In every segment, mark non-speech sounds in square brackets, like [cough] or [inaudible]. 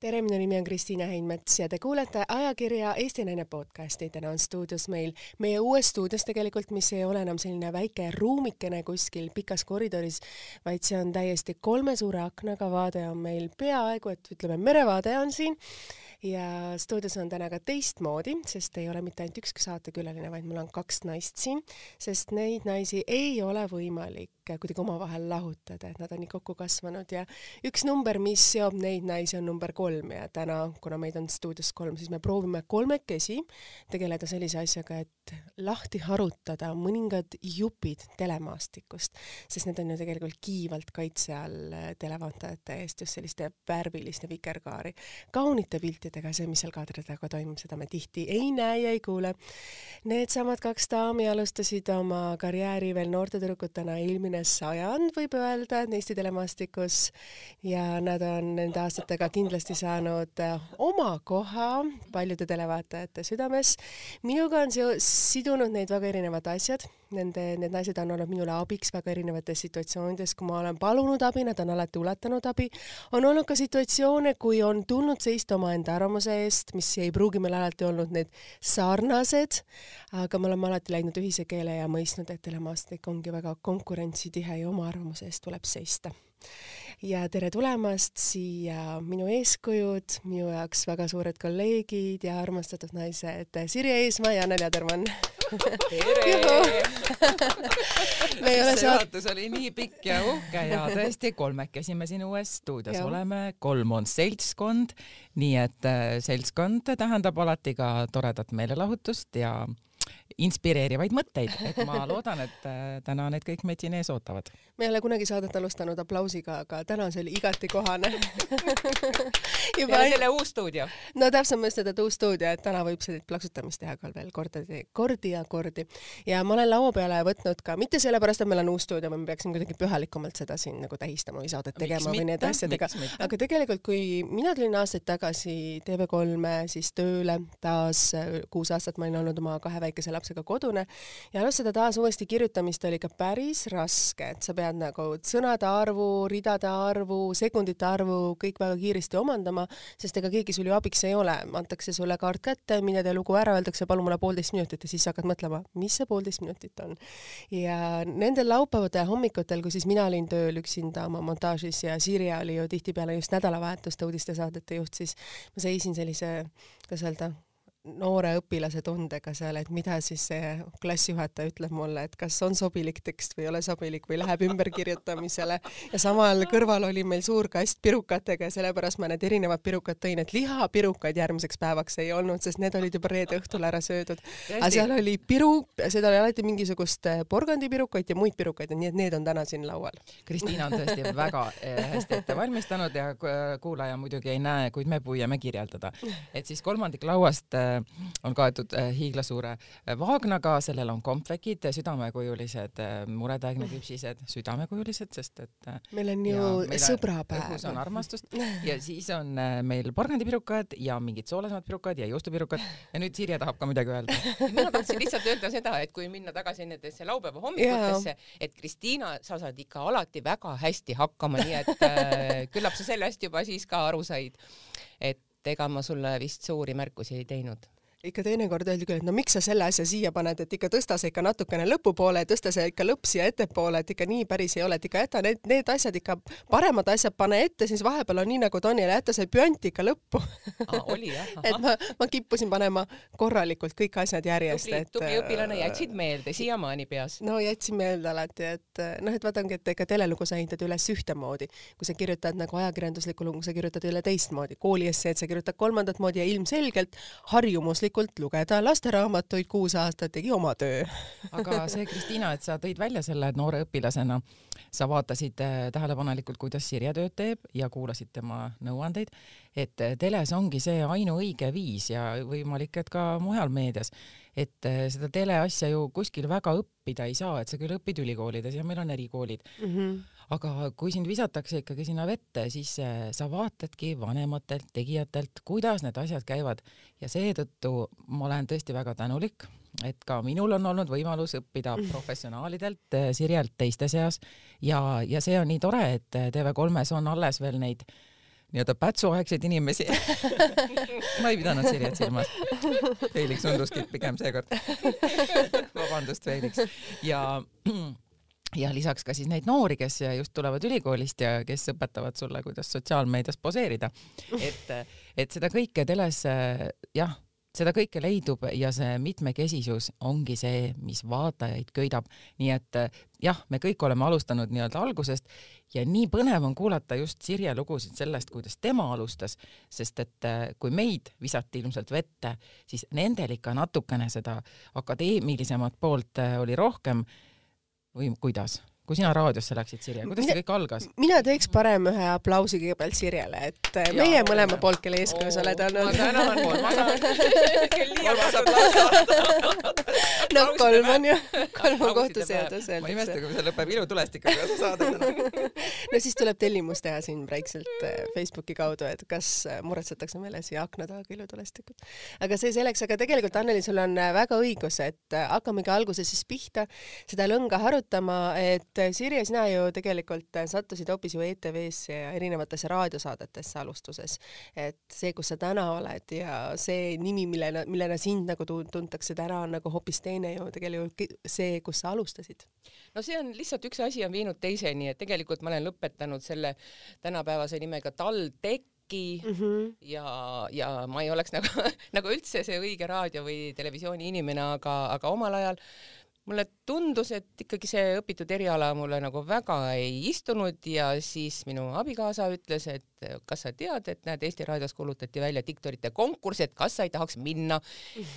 tere, minu nimi on Kristiina Heinmets ja te kuulete ajakirja Eesti Naine podcasti. täna on stuudios meil, meie uues stuudios tegelikult, mis ei ole enam selline väike ruumikene kuskil pikas koridoris, vaid see on täiesti kolme suure aknaga, vaade on meil peaaegu, et ütleme, merevaade on siin ja stuudios on täna ka teistmoodi, sest ei ole mitte ainult üks saatekülaline, vaid mul on kaks naist siin, sest neid naisi ei ole võimalik kuidagi omavahel lahutada, et nad on nii kokku kasvanud. Ja üks number, mis seob neid naisi, on number kolm. Ja täna, kuna meid on stuudios kolm, siis me proovime kolmekesi tegeleda sellise asjaga, et lahti harutada mõningad jupid telemaastikust, sest need on ju tegelikult kiivalt kaitse all televaatajate eest just selliste värviliste vikerkaari, kaunite piltide piltidega, see, mis seal kaadri taga toimub, seda me tihti ei näe ja ei kuule. Needsamad kaks daami alustasid oma karjääri veel noorte tüdrukutena eelmine sajand, võib öelda, Eesti telemastikus ja nad on nende aastatega kindlasti saanud oma koha paljude televaatajate südames. minuga on sidunud neid väga erinevad asjad nende, need naised on olnud minule abiks väga erinevates situatsioonides, kui ma olen palunud abi, nad on alati ulatanud abi. on olnud ka situatsioone, kui on tulnud seista omaenda arvamuse eest, mis ei pruugi meil alati olnud need sarnased, aga me oleme alati läinud ühise keele ja mõistnud, et telemaastik ongi väga konkurentsitihe ja oma arvamuse eest tuleb seista ja tere tulemast siia minu eeskujud, minu jaoks väga suured kolleegid ja armastatud naised Sirje Eesmaa ja Nelja Terman. tere! see juhatus oli nii pikk ja uhke ja tõesti kolmekesi me siin uues stuudios ja. oleme, kolm on seltskond, nii et äh, seltskond tähendab alati ka toredat meelelahutust ja inspireerivaid mõtteid, et ma loodan, et äh, täna need kõik meid siin ees ootavad. me ei ole kunagi saadet alustanud aplausiga, aga täna see oli igati kohane [laughs] juba peale selle uus stuudio. no täpselt, ma just seda, et uus stuudio, et täna võib sellist plaksutamist teha ka veel kordi, kordi ja kordi. ja ma olen laua peale võtnud ka, mitte sellepärast, et meil on uus stuudio me peaksime kuidagi pühalikumalt seda siin nagu tähistama või saadet tegema või nende asjadega, aga tegelikult, kui mina tulin aastaid tagasi TV3-e siis tööle taas kuus aastat ma olin olnud oma kahe väikese lapsega kodune ja alustada taas uuesti kirjutamist oli ikka päris raske, et sa pead nagu sõnade arvu, ridade arvu, sekundite arvu kõik väga kiiresti omandama, sest ega keegi sul ju abiks ei ole, antakse sulle kaart kätte, mine tee lugu ära, öeldakse palun mulle poolteist minutit ja siis hakkad mõtlema, mis see poolteist minutit on. ja nendel laupäevade hommikutel, kui siis mina olin tööl üksinda oma montaažis ja Sirje oli ju tihtipeale just nädalavahetuste uudistesaadete juht, siis ma seisin sellise, kuidas öelda, noore õpilase tundega seal, et mida siis see klassijuhataja ütleb mulle, et kas on sobilik tekst või ei ole sobilik või läheb ümberkirjutamisele ja samal kõrval oli meil suur kast pirukatega ja sellepärast ma need erinevad pirukad tõin, et lihapirukaid järgmiseks päevaks ei olnud, sest need olid juba reede õhtul ära söödud. aga seal oli piru, seda oli alati mingisugust eh, porgandipirukaid ja muid pirukaid, nii et need on täna siin laual. Kristiina on tõesti [laughs] väga eh, hästi ette valmistanud ja kuulaja muidugi ei näe, kuid me püüame kirjeldada, et siis kolmandik lauast eh, on kaetud äh, hiiglasuure äh, vaagnaga, sellel on kompvekid, südamekujulised äh, muretäägneküpsised, südamekujulised, sest et meil on ju sõbrapäev. õhus on armastust [laughs] ja siis on meil porgandipirukad ja mingid soolasemad pirukad ja juustupirukad ja nüüd Sirje tahab ka midagi öelda. [laughs] mina tahtsin lihtsalt öelda seda, et kui minna tagasi nendesse laupäeva hommikutesse, et Kristiina, sa saad ikka alati väga hästi hakkama, nii et äh, küllap sa sellest juba siis ka aru said, et ega ma sulle vist suuri märkusi ei teinud ikka teinekord öeldi küll, et no miks sa selle asja siia paned, et ikka tõsta see ikka natukene lõpupoole, tõsta see ikka lõpp siia ettepoole, et ikka nii päris ei ole, et ikka jäta need, need asjad ikka, paremad asjad pane ette, siis vahepeal on nii nagu ta on ja jäta see püant ikka lõppu ah,. oli jah? [laughs] et ma, ma kippusin panema korralikult kõik asjad järjest. tubli, tubli õpilane, jätsid meelde siiamaani peas? no jätsin meelde alati, et noh, et vaadake, et ega telelugu sa hindad üles ühtemoodi. kui sa kirjutad nagu ajakirjanduslikku lugu, sa kirjutad üle teistmoodi. kooliesseed sa kirjutad kolmandat moodi ja ilmselgelt harjumuslik rahulikult lugeda lasteraamatuid kuus aastat, tegi oma töö [laughs] aga see, Kristiina, et sa tõid välja selle, et noore õpilasena sa vaatasid äh, tähelepanelikult, kuidas Sirje tööd teeb ja kuulasid tema nõuandeid, et äh, teles ongi see ainuõige viis ja võimalik, et ka mujal meedias, et äh, seda teleasja ju kuskil väga õppida ei saa, et sa küll õpid ülikoolides ja meil on erikoolid mm. -hmm aga kui sind visatakse ikkagi sinna vette, siis sa vaatadki vanematelt tegijatelt, kuidas need asjad käivad ja seetõttu ma olen tõesti väga tänulik, et ka minul on olnud võimalus õppida mm. professionaalidelt, eh, Sirjelt teiste seas ja, ja see on nii tore, et TV3-s on alles veel neid nii-öelda pätsuaegseid inimesi [laughs] ma ei pidanud Sirjet silmas. Felix unduski pigem seekord. [laughs] vabandust, Felix. ja ja lisaks ka siis neid noori, kes just tulevad ülikoolist ja kes õpetavad sulle, kuidas sotsiaalmeedias poseerida. [laughs] et, et seda kõike teles jah seda kõike leidub ja see mitmekesisus ongi see, mis vaatajaid köidab. nii et jah, me kõik oleme alustanud nii-öelda algusest ja nii põnev on kuulata just Sirje lugusid sellest, kuidas tema alustas, sest et kui meid visati ilmselt vette, siis nendel ikka natukene seda akadeemilisemat poolt oli rohkem või kuidas? Kui sina raadiosse läksid, Sirje, kuidas mina, see kõik algas? mina teeks parem ühe aplausi kõigepealt Sirjele, et äh, ja, meie mõlema poolt, kelle eeskuju sa oled olnud. ma tänan, ma [laughs] aplaus. [laughs] no kolm on ju, kolm on kohtuseadus. ma ei imesta, kui see lõpeb ilutulestikuga saade täna. [laughs] no siis tuleb tellimus teha siin väikselt äh, Facebooki kaudu, et kas äh, muretsetakse meile siia akna taha ilutulestikud. aga see selleks, aga tegelikult Anneli, sul on väga õigus, et hakkamegi alguses siis pihta seda lõnga harutama, et et Sirje, sina ju tegelikult sattusid hoopis ju ETV-sse ja erinevatesse raadiosaadetesse alustuses. et see, kus sa täna oled ja see nimi, millena, millena sind nagu tuntakse täna on nagu hoopis teine ju tegelikult see, kus sa alustasid. no see on lihtsalt üks asi on viinud teiseni, et tegelikult ma olen lõpetanud selle tänapäevase nimega TalTech mm -hmm. ja, ja ma ei oleks nagu, [laughs] nagu üldse see õige raadio või televisiooni inimene, aga, aga omal ajal mulle tundus, et ikkagi see õpitud eriala mulle nagu väga ei istunud ja siis minu abikaasa ütles, et kas sa tead, et näed, Eesti Raadios kuulutati välja diktorite konkurss, et kas sa ei tahaks minna.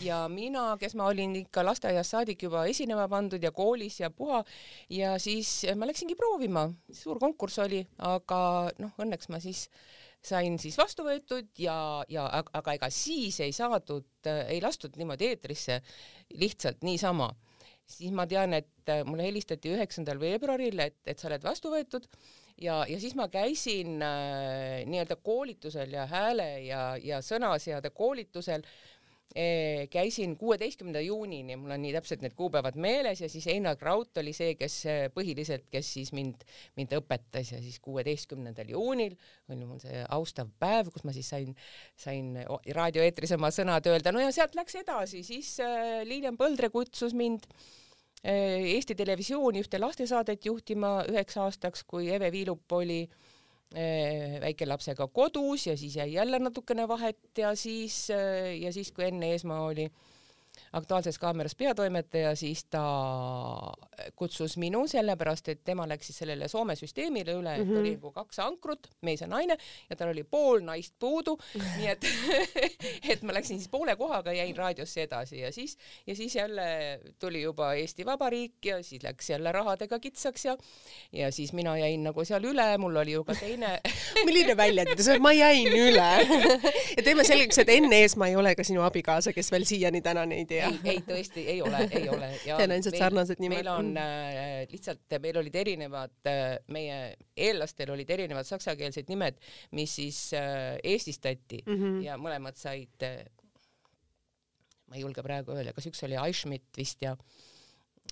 ja mina, kes ma olin ikka lasteaiast saadik juba esinema pandud ja koolis ja puha ja siis ma läksingi proovima, suur konkurss oli, aga noh, õnneks ma siis sain siis vastu võetud ja, ja aga ega siis ei saadud, ei lastud niimoodi eetrisse lihtsalt niisama siis ma tean, et äh, mulle helistati üheksandal veebruaril, et, et sa oled vastu võetud. Ja, ja siis ma käisin äh, nii-öelda koolitusel ja hääle ja, ja sõnaseade koolitusel käisin kuueteistkümnenda juunini, mul on nii täpselt need kuupäevad meeles ja siis Einar Kraut oli see, kes eh, põhiliselt, kes siis mind, mind õpetas ja siis kuueteistkümnendal juunil oli mul see austav päev, kus ma siis sain, sain raadioeetris oma sõnad öelda, no ja sealt läks edasi, siis äh, Lilian Põldre kutsus mind Eesti Televisiooni ühte lastesaadet juhtima üheks aastaks, kui Eve Viilup oli äh, Eh, väikelapsega kodus ja siis jäi jälle natukene vahet ja siis, eh, ja siis, kui Enn Eesmaa oli Aktuaalses Kaameras peatoimetaja, siis ta kutsus minu sellepärast, et tema läks siis sellele Soome süsteemile üle, et mm -hmm. oli nagu kaks ankrut, mees ja naine ja tal oli pool naist puudu. [laughs] Nii et [laughs] et ma läksin siis poole kohaga, jäin raadiosse edasi ja siis ja siis jälle tuli juba Eesti Vabariik ja siis läks jälle rahadega kitsaks ja ja siis mina jäin nagu seal üle, mul oli ju ka teine [laughs] milline väljend, ma jäin üle. Ja teeme selgeks, et Enn Eesmaa ei ole ka sinu abikaasa, kes veel siiani täna neid ei ei, ei tõesti ei ole, ei ole. [laughs] tõenäoliselt sarnased nimed. meil on äh, lihtsalt, meil olid erinevad äh,, meie eellastel olid erinevad saksakeelsed nimed, mis siis äh, eestistati mm -hmm. ja mõlemad said äh,, ma ei julge praegu öelda, kas üks oli Eichschmidt vist ja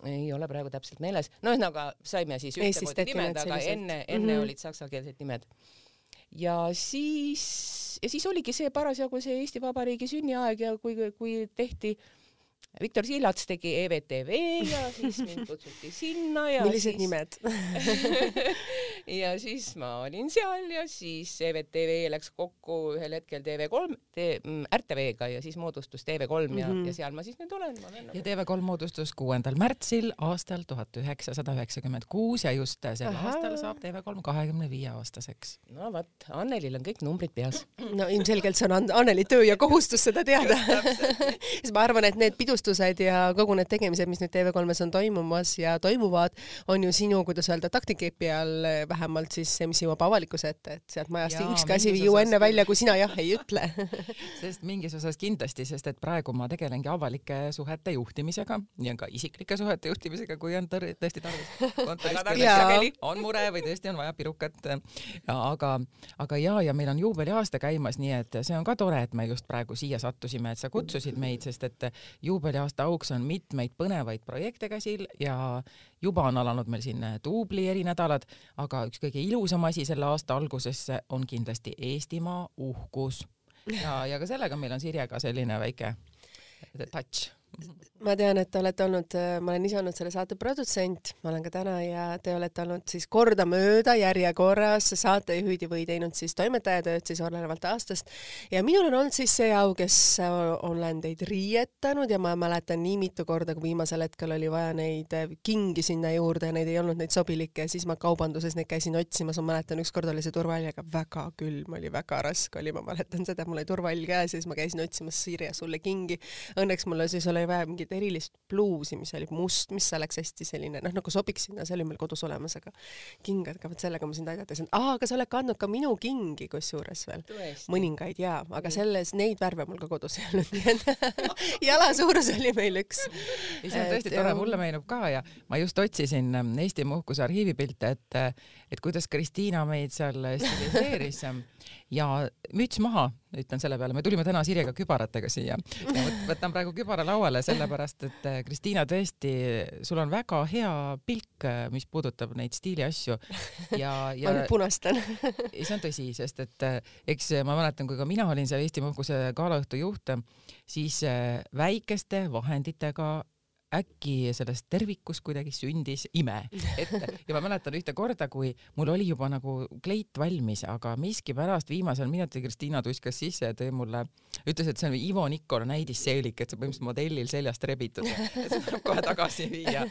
ei ole praegu täpselt meeles, no ühesõnaga saime siis ühtemoodi nimed, aga enne, enne mm -hmm. olid saksakeelsed nimed. ja siis, ja siis oligi see parasjagu see Eesti Vabariigi sünniaeg ja kui, kui tehti äh, Viktor Sillats tegi EVTV ja siis mind kutsuti sinna ja millised siis... nimed [laughs] ja siis ma olin seal ja siis EVTV läks kokku ühel hetkel TV3 te, mm, RTV-ga ja siis moodustus TV3 ja mm, -hmm. ja seal ma siis nüüd olen. Nagu... ja TV3 moodustus kuuendal märtsil aastal tuhat üheksasada üheksakümmend kuus ja just sel Aha. aastal saab TV3 kahekümne viie aastaseks. no vot, Annelil on kõik numbrid peas. no ilmselgelt see on Anneli töö ja kohustus seda teada [laughs] siis ma arvan, et need pidustused lavastused ja kogu need tegemised, mis nüüd TV3-s on toimumas ja toimuvad, on ju sinu, kuidas öelda, taktikepi all vähemalt siis see, mis jõuab avalikkuse ette, et sealt majast Jaa, ükski asi ei jõua enne välja, kui sina jah ei ütle. [laughs] Sest mingis osas kindlasti, sest et praegu ma tegelengi avalike suhete juhtimisega ja ka isiklike suhete juhtimisega, kui on tõr tõesti tarvis. On mure või tõesti on vaja pirukat. aga, aga ja, ja meil on juubeliaasta käimas, nii et see on ka tore, et me just praegu siia sattusime, et sa kutsusid meid, sest et juubeli juubeliaasta auks on mitmeid põnevaid projekte käsil ja, juba on alanud meil siin duubli erinädalad, aga üks kõige ilusam asi selle aasta algusesse on kindlasti Eestimaa uhkus. ja, ja ka sellega meil on Sirjega selline väike touch ma tean, et te olete olnud, ma olen ise olnud selle saate produtsent, ma olen ka täna ja te olete olnud siis kordamööda järjekorras saatejuhid või teinud siis toimetajatööd siis olenevalt aastast. ja minul on olnud siis see au, kes olen teid riietanud ja ma mäletan nii mitu korda, kui viimasel hetkel oli vaja neid kingi sinna juurde ja neid ei olnud neid sobilikke ja siis ma kaubanduses neid käisin otsimas, ma mäletan, ükskord oli see turvall, aga väga külm oli, väga raske oli, ma mäletan seda, mul oli turvall käes ja siis ma käisin otsimas Sirje sulle kingi. Õnneks mul siis oli vaja mingit erilist bluusi, mis oli must, mis oleks hästi selline noh, nagu sobiks sinna, see oli meil kodus olemas, aga kingadega, vot sellega ma sind aidata ei saanud. aa, aga sa oled kandnud ka minu kingi kusjuures veel. mõningaid jaa, aga selles, neid värve mul ka kodus ei olnud, nii et [laughs] jala suurus oli meil üks. ei, see on tõesti tore, mulle meenub ka ja ma just otsisin ähm, Eesti Muhkuse arhiivipilte, et, et kuidas Kristiina meid seal stiliseeris [laughs] [laughs] ja müts maha, ütlen selle peale, me tulime täna Sirjega kübaratega siia. Ja võtan praegu kübara lauale, sellepärast et äh, Kristiina, tõesti, sul on väga hea pilk, äh, mis puudutab neid stiiliasju ja, ja [laughs] ma nüüd punastan. [laughs] See on tõsi, sest et äh, eks ma mäletan, kui ka mina olin seal Eesti Muhkuse galaõhtu juht, siis väikeste vahenditega äkki sellest tervikust kuidagi sündis ime, [laughs] et ja ma mäletan ühte korda, kui mul oli juba nagu kleit valmis, aga miskipärast viimasel minutil Kristiina tuskas sisse ja tõi mulle, ütles, et see on Ivo Nikola näidisseelik, et see põhimõtteliselt modellil seljast rebitud, et [laughs] see tuleb kohe tagasi viia.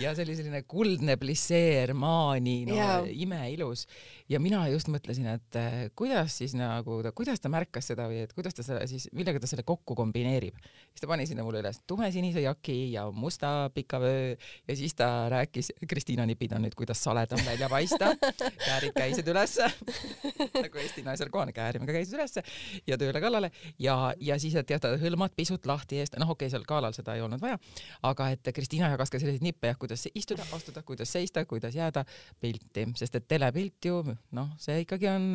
ja see oli selline kuldne plisseer, maani, no yeah. imeilus. ja mina just mõtlesin, et eh, kuidas siis nagu, kuidas ta märkas seda või et kuidas ta selle siis, millega ta selle kokku kombineerib. siis ta pani sinna mulle üles tumesinise jaki ja musta pika vöö ja siis ta rääkis, Kristiina nipid on nüüd, kuidas saledam välja paista, käärid käisid ülesse nagu Eesti naisel kohane, käärimiga käisid ülesse ja tööle kallale. Ja, ja siis, et jah, ta hõlmad pisut lahti eest, noh, okei okay,, seal galal seda ei olnud vaja, aga et Kristiina jagas ka selliseid nippe jah, kuidas istuda, astuda, kuidas seista, kuidas jääda pilti, sest et telepilt ju noh, see ikkagi on,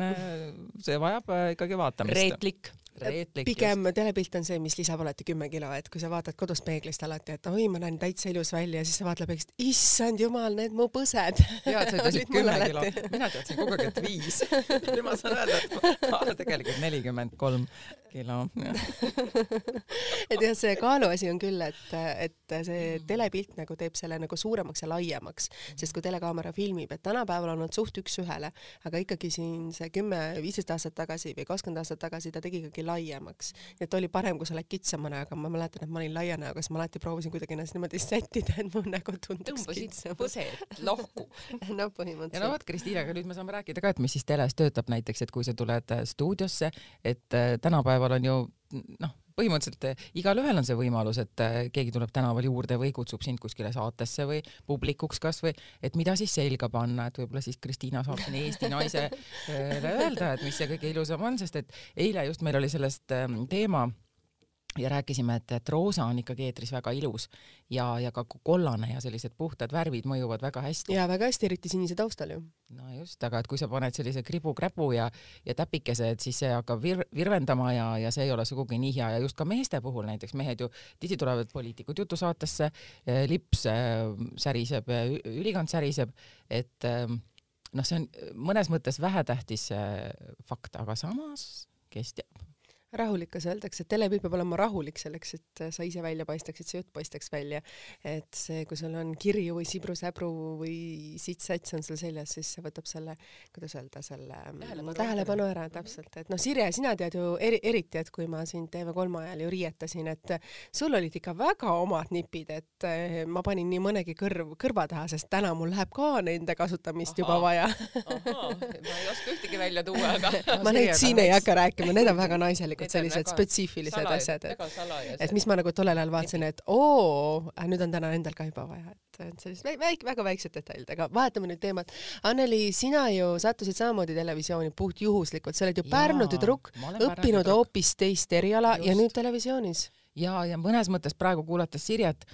see vajab ikkagi vaatamist. reetlik pigem just. telepilt on see, mis lisab alati kümme kilo, et kui sa vaatad kodust peeglist alati, et oi, ma näen täitsa ilus välja ja siis sa vaatad peeglist, issand jumal, need mu põsed. ja, et sa ütlesid [laughs] kümme kilo, mina teadsin kogu aeg, et viis. [laughs] nüüd ma saan öelda, et ma olen tegelikult nelikümmend kolm kilo. [laughs] et jah, see kaaluasi on küll, et, et see telepilt nagu teeb selle nagu suuremaks ja laiemaks, sest kui telekaamera filmib, et tänapäeval on nad suht üks-ühele, aga ikkagi siin see kümme-viisteist aastat tagasi või kakskümmend aastat tagasi ta tegi ikkagi laiemaks. et oli parem, kui sa oled kitsama näoga, ma mäletan, et ma olin laia näoga, siis ma alati proovisin kuidagi ennast niimoodi sättida, et mu nägu tunduks kitsam. põsed lahku [laughs] no põhimõtteliselt. ja no vot, Kristiinaga nüüd me saame rääkida ka, et mis siis teles töötab näiteks, et kui sa tuled stuudiosse, et äh, tänapäeval on ju noh, põhimõtteliselt äh, igalühel on see võimalus, et äh, keegi tuleb tänaval juurde või kutsub sind kuskile saatesse või publikuks kasvõi, et mida siis selga panna, et võib-olla siis Kristiina saab siin Eesti naisele öelda, et mis see kõige ilusam on, sest et eile just meil oli sellest teema ja rääkisime, et, et roosa on ikkagi eetris väga ilus ja, ja ka kollane ja sellised puhtad värvid mõjuvad väga hästi. ja väga hästi, eriti sinise taustal ju. no just, aga et kui sa paned sellise kribu-kräpu ja, ja täpikese, et siis see hakkab vir-, virvendama ja, ja see ei ole sugugi nii hea ja just ka meeste puhul näiteks, mehed ju tihti tulevad poliitikud jutusaatesse, eh, lips eh, säriseb, ülikond säriseb, et eh, noh, see on mõnes mõttes vähetähtis fakt, aga samas kes teab rahulikkus öeldakse, et telepilt peab olema rahulik selleks, et sa ise välja paistaksid, see jutt paistaks välja. et see, kui sul on kirju või sibru-säbru või sits-sats on sul seljas, siis see võtab selle, kuidas öelda, selle tähelepanu, tähelepanu ära täpselt, et noh, Sirje, sina tead ju eri, eriti, et kui ma sind TV3 ajal ju riietasin, et sul olid ikka väga omad nipid, et eh, ma panin nii mõnegi kõrv, kõrva taha, sest täna mul läheb ka nende kasutamist aha, juba vaja. ma ei oska ühtegi välja tuua, aga [laughs] ma neid siin ei hakka rääkima, need on väga naiselikud tegelikult sellised väga spetsiifilised salajad, asjad, et, et mis ma nagu tollel ajal vaatasin, et oo, äh, nüüd on täna endal ka juba vaja, et, et sellised väike, väga väiksed detailid, aga vahetame nüüd teemat. Anneli, sina ju sattusid samamoodi televisiooni puhtjuhuslikult, sa oled ju Pärnu tüdruk, õppinud hoopis teist eriala Just. ja nüüd televisioonis. ja, ja mõnes mõttes praegu kuulates Sirjet,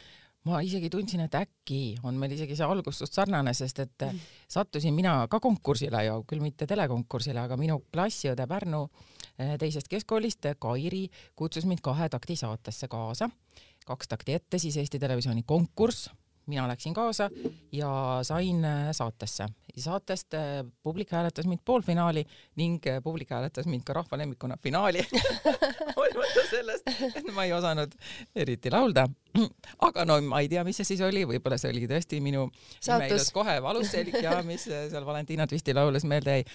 ma isegi tundsin, et äkki on meil isegi see algustus sarnane, sest et mm. sattusin mina ka konkursile ju, küll mitte telekonkursile, aga minu klassiõde Pärnu eh, teisest keskkoolist, Kairi, kutsus mind kahe takti saatesse kaasa. kaks takti ette, siis Eesti Televisiooni konkurss, mina läksin kaasa ja sain äh, saatesse. Saatest äh, publik hääletas mind poolfinaali ning äh, publik hääletas mind ka rahva lemmikuna finaali [laughs] hoolimata sellest, et ma ei osanud eriti laulda. aga no ma ei tea, mis see siis oli, võib-olla see oligi tõesti minu imeilus kohe valusseelik ja mis seal Valentina Tvisti laulus meelde jäi.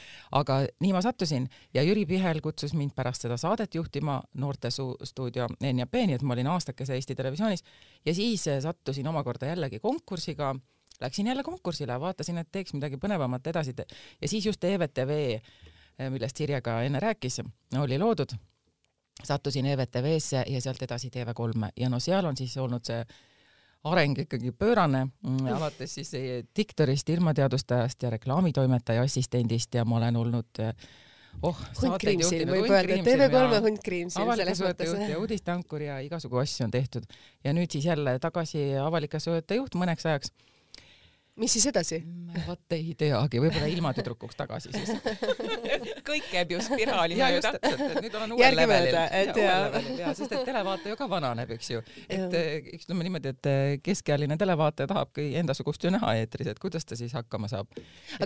aga nii ma sattusin ja Jüri Pihel kutsus mind pärast seda saadet juhtima noortestuudio NJP, nii et ma olin aastakese Eesti Televisioonis ja siis sattusin omakorda jällegi konkursiga, läksin jälle konkursile, vaatasin, et teeks midagi põnevamat edasi ja siis just EVTV, millest Sirje ka enne rääkis, oli loodud. sattusin EVTV-sse ja sealt edasi TV3-e ja no seal on siis olnud see areng ikkagi pöörane, mm, alates siis diktorist, ilmateadustajast ja reklaamitoimetaja assistendist ja ma olen olnud oh, hunt Kriimsil võib öelda, TV3 Hunt Kriimsil selles mõttes. ja uudisteankur ja igasugu asju on tehtud. Ja nüüd siis jälle tagasi avalike suhete juht mõneks ajaks mis siis edasi? vot ei teagi, võib-olla ilma tüdrukuks tagasi siis [laughs] kõik käib ju spiraali [laughs] mööda. nüüd olen uuel levelil. et ja, ja, sest et televaataja ka vananeb, eks ju. et eh, ütleme niimoodi, et eh, keskealine televaataja tahabki endasugust ju näha eetris, et kuidas ta siis hakkama saab.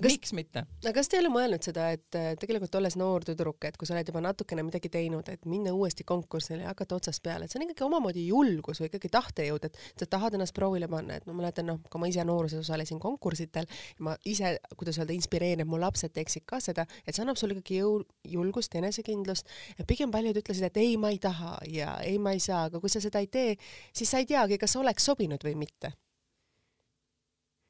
miks mitte? aga kas te ei ole mõelnud seda, et eh, tegelikult olles noor tüdruk, et kui sa oled juba natukene midagi teinud, et minna uuesti konkursile ja hakata otsast peale, et see on ikkagi omamoodi julgus või ikkagi tahtejõud, et sa tahad ennast proovile panna, et ma mäletan, noh, kui ma ise nooruses osalesin konkursitel. Ja ma ise, kuidas öelda, inspireerin, et mu lapsed teeksid ka seda, et see annab sulle ikkagi jõu, julgust, enesekindlust. Pigem paljud ütlesid, et ei, ma ei taha ja ei, ma ei saa, aga kui sa seda ei tee, siis sa ei teagi, kas oleks sobinud või mitte.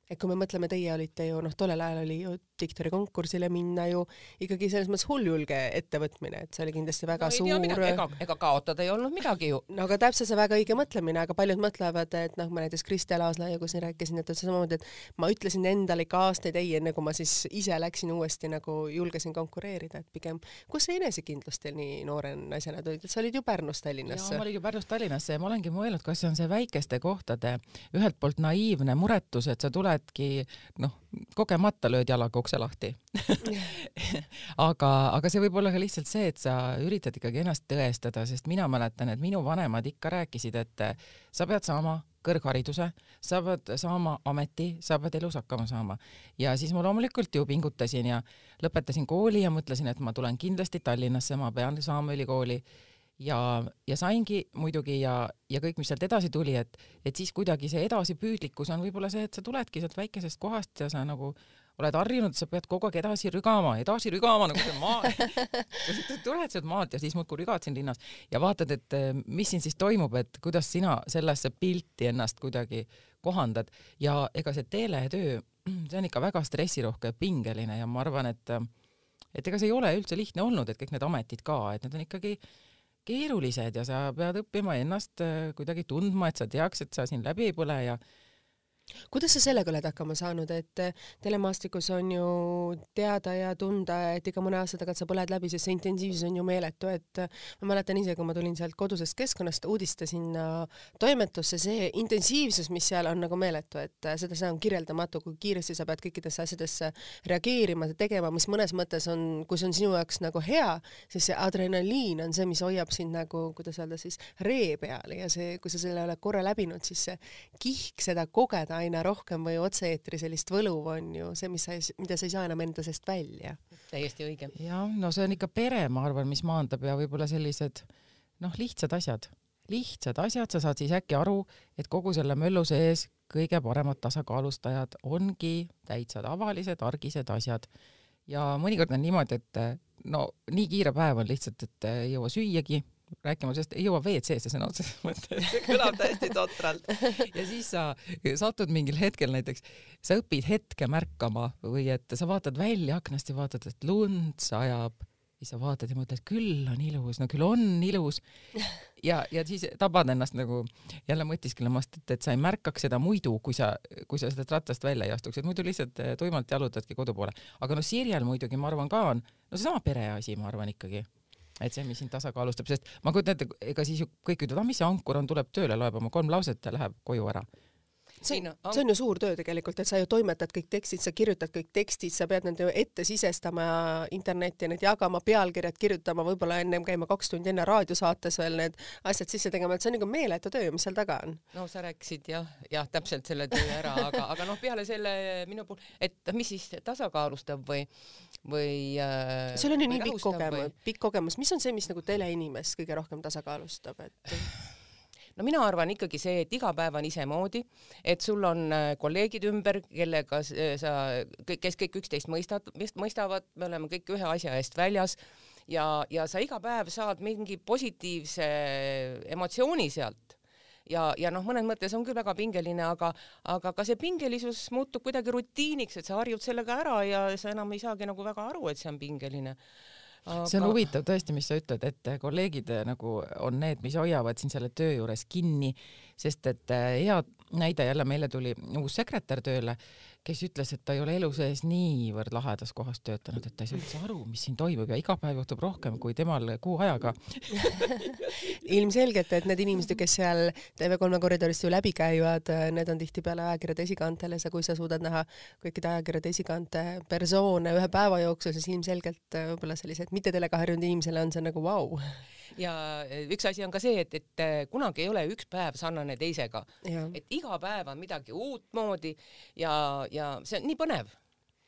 Et kui me mõtleme, teie olite ju noh, tollel ajal oli ju diktori konkursile minna ju ikkagi selles mõttes hulljulge ettevõtmine, et see oli kindlasti väga no, suur. ega, ega kaotada ei olnud midagi ju. no aga täpselt see väga õige mõtlemine, aga paljud mõtlevad, et noh, ma näiteks Kristel Aaslaiaga siin rääkisin, et samamoodi, et ma ütlesin endale ikka aastaid ei, enne kui ma siis ise läksin uuesti nagu julgesin konkureerida, et pigem, kus see enesekindlus teil nii noore naisena tuli, et sa olid ju Pärnus Tallinnasse. ma olin ju Pärnus Tallinnasse ja ma olengi mõelnud, kas see on see väikeste kohtade ühelt poolt naiivne muretus, et sa tuledki noh, kogemata lööd jalaga ukse lahti [laughs] aga, aga see võib olla ka lihtsalt see, et sa üritad ikkagi ennast tõestada, sest mina mäletan, et minu vanemad ikka rääkisid, et sa pead saama kõrghariduse, sa pead saama ameti, sa pead elus hakkama saama. ja siis ma loomulikult ju pingutasin ja lõpetasin kooli ja mõtlesin, et ma tulen kindlasti Tallinnasse, ma pean saama ülikooli ja, ja saingi muidugi ja, ja kõik, mis sealt edasi tuli, et, et siis kuidagi see edasipüüdlikkus on võib-olla see, et sa tuledki sealt väikesest kohast ja sa nagu oled harjunud, sa pead kogu aeg edasi rügama, edasi rügama nagu see maa tuled sealt maalt ja siis muudkui rügad siin linnas ja vaatad, et eh, mis siin siis toimub, et kuidas sina sellesse pilti ennast kuidagi kohandad. Ja ega see teletöö, see on ikka väga stressirohke ja pingeline ja ma arvan, et et ega see ei ole üldse lihtne olnud, et kõik need ametid ka, et need on ikkagi keerulised ja sa pead õppima ennast äh, kuidagi tundma, et sa teaks, et sa siin läbi ei põle ja kuidas sa sellega oled hakkama saanud, et eh, telemaastikus on ju teada ja tunda, et iga mõne aasta tagant sa põled läbi, sest see intensiivsus on ju meeletu, et eh, ma mäletan ise, kui ma tulin sealt kodusest keskkonnast uudiste sinna toimetusse, see intensiivsus, mis seal on nagu meeletu, et eh, seda, see on kirjeldamatu, kui kiiresti sa pead kõikidesse asjadesse reageerima, tegema, mis mõnes mõttes on, kui see on sinu jaoks nagu hea, siis see adrenaliin on see, mis hoiab sind nagu, kuidas öelda siis, ree peal ja see, kui sa selle oled korra läbinud, siis see kihk seda kogeda aina rohkem või otse-eetri sellist võlu on ju see, mis sa, mida sa ei saa enam enda seest välja. täiesti õige. jah, no see on ikka pere, ma arvan, mis maandab ja võib-olla sellised noh, lihtsad asjad, lihtsad asjad, sa saad siis äkki aru, et kogu selle möllu sees kõige paremad tasakaalustajad ongi täitsa tavalised argised asjad. ja mõnikord on niimoodi, et no nii kiire päev on lihtsalt, et ei jõua süüagi rääkima sellest, ei jõua WC-sse sõna otseses [laughs] mõttes, see kõlab täiesti totralt. ja siis sa satud mingil hetkel näiteks, sa õpid hetke märkama või et sa vaatad välja aknast ja vaatad, et lund sajab, siis sa vaatad ja mõtled, küll on ilus, no küll on ilus. ja, ja siis tabad ennast nagu jälle mõtisklemast, et, et sa ei märkaks seda muidu, kui sa, kui sa sellest rattast välja ei astuks, et muidu lihtsalt tuimalt jalutadki kodu poole. aga noh, Sirjel muidugi ma arvan ka on, no seesama pereasi, ma arvan ikkagi et see, mis sind tasakaalustab, sest ma kujutan ette, ega siis ju kõik ütlevad, ah mis see ankur on, tuleb tööle, loeb oma kolm lauset ja läheb koju ära see, see on ju suur töö tegelikult, et sa ju toimetad kõik tekstid, sa kirjutad kõik tekstid, sa pead need ju ette sisestama internetti, need jagama, pealkirjad kirjutama, võib-olla ennem käima kaks tundi enne raadiosaates veel need asjad sisse tegema, et see on nagu meeletu töö, mis seal taga on. no sa rääkisid jah, jah, täpselt selle töö ära, aga, aga noh, peale selle minu puhul, et mis siis tasakaalustab või, või äh, sul on ju nii pikk kogemus, pikk kogemus, mis on see, mis nagu teleinimest kõige rohkem tasakaalustab, et no mina arvan ikkagi see, et iga päev on isemoodi, et sul on äh, kolleegid ümber, kellega sa, kes kõik üksteist mõistad, mõistavad, me oleme kõik ühe asja eest väljas ja, ja sa iga päev saad mingi positiivse emotsiooni sealt. Ja, ja noh, mõnes mõttes on küll väga pingeline, aga, aga ka see pingelisus muutub kuidagi rutiiniks, et sa harjud sellega ära ja sa enam ei saagi nagu väga aru, et see on pingeline aga... see on huvitav tõesti, mis sa ütled, et kolleegid eh, nagu on need, mis hoiavad sind selle töö juures kinni, sest et eh, hea näide jälle meile tuli uus sekretär tööle kes ütles, et ta ei ole elu sees niivõrd lahedas kohas töötanud, et ta ei saa üldse aru, mis siin toimub ja iga päev juhtub rohkem kui temal kuu ajaga. [laughs] Ilmselgelt, et need inimesed, kes seal TV3 koridorist ju läbi käivad, need on tihtipeale ajakirjade esikaantel ja sa, kui sa suudad näha kõikide ajakirjade esikaante persoone ühe päeva jooksul, siis ilmselgelt võib-olla sellised mitte telega harjunud inimesele on see nagu vau. Wow ja eh, üks asi on ka see, et, et eh, kunagi ei ole üks päev sarnane teisega. et iga päev on midagi uutmoodi ja, ja see on nii põnev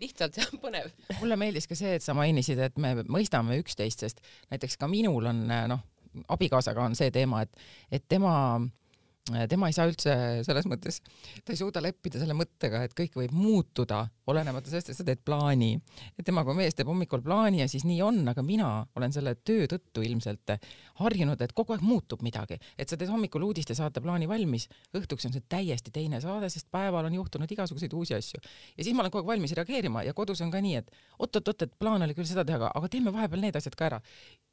lihtsalt on põnev. mulle meeldis ka see, et sa mainisid, et me mõistame üksteist, sest näiteks ka minul on noh, abikaasaga on see teema, et, et tema tema ei saa üldse selles mõttes, ta ei suuda leppida selle mõttega, et kõik võib muutuda, olenemata sellest, et sa teed plaani. et tema kui mees teeb hommikul plaani ja siis nii on, aga mina olen selle töö tõttu ilmselt harjunud, et kogu aeg muutub midagi, et sa teed hommikul uudistesaate plaani valmis, õhtuks on see täiesti teine saade, sest päeval on juhtunud igasuguseid uusi asju. ja siis ma olen kogu aeg valmis reageerima ja kodus on ka nii, et oot-oot-oot, et plaan oli küll seda teha, aga teeme vahepeal need asjad ka ära.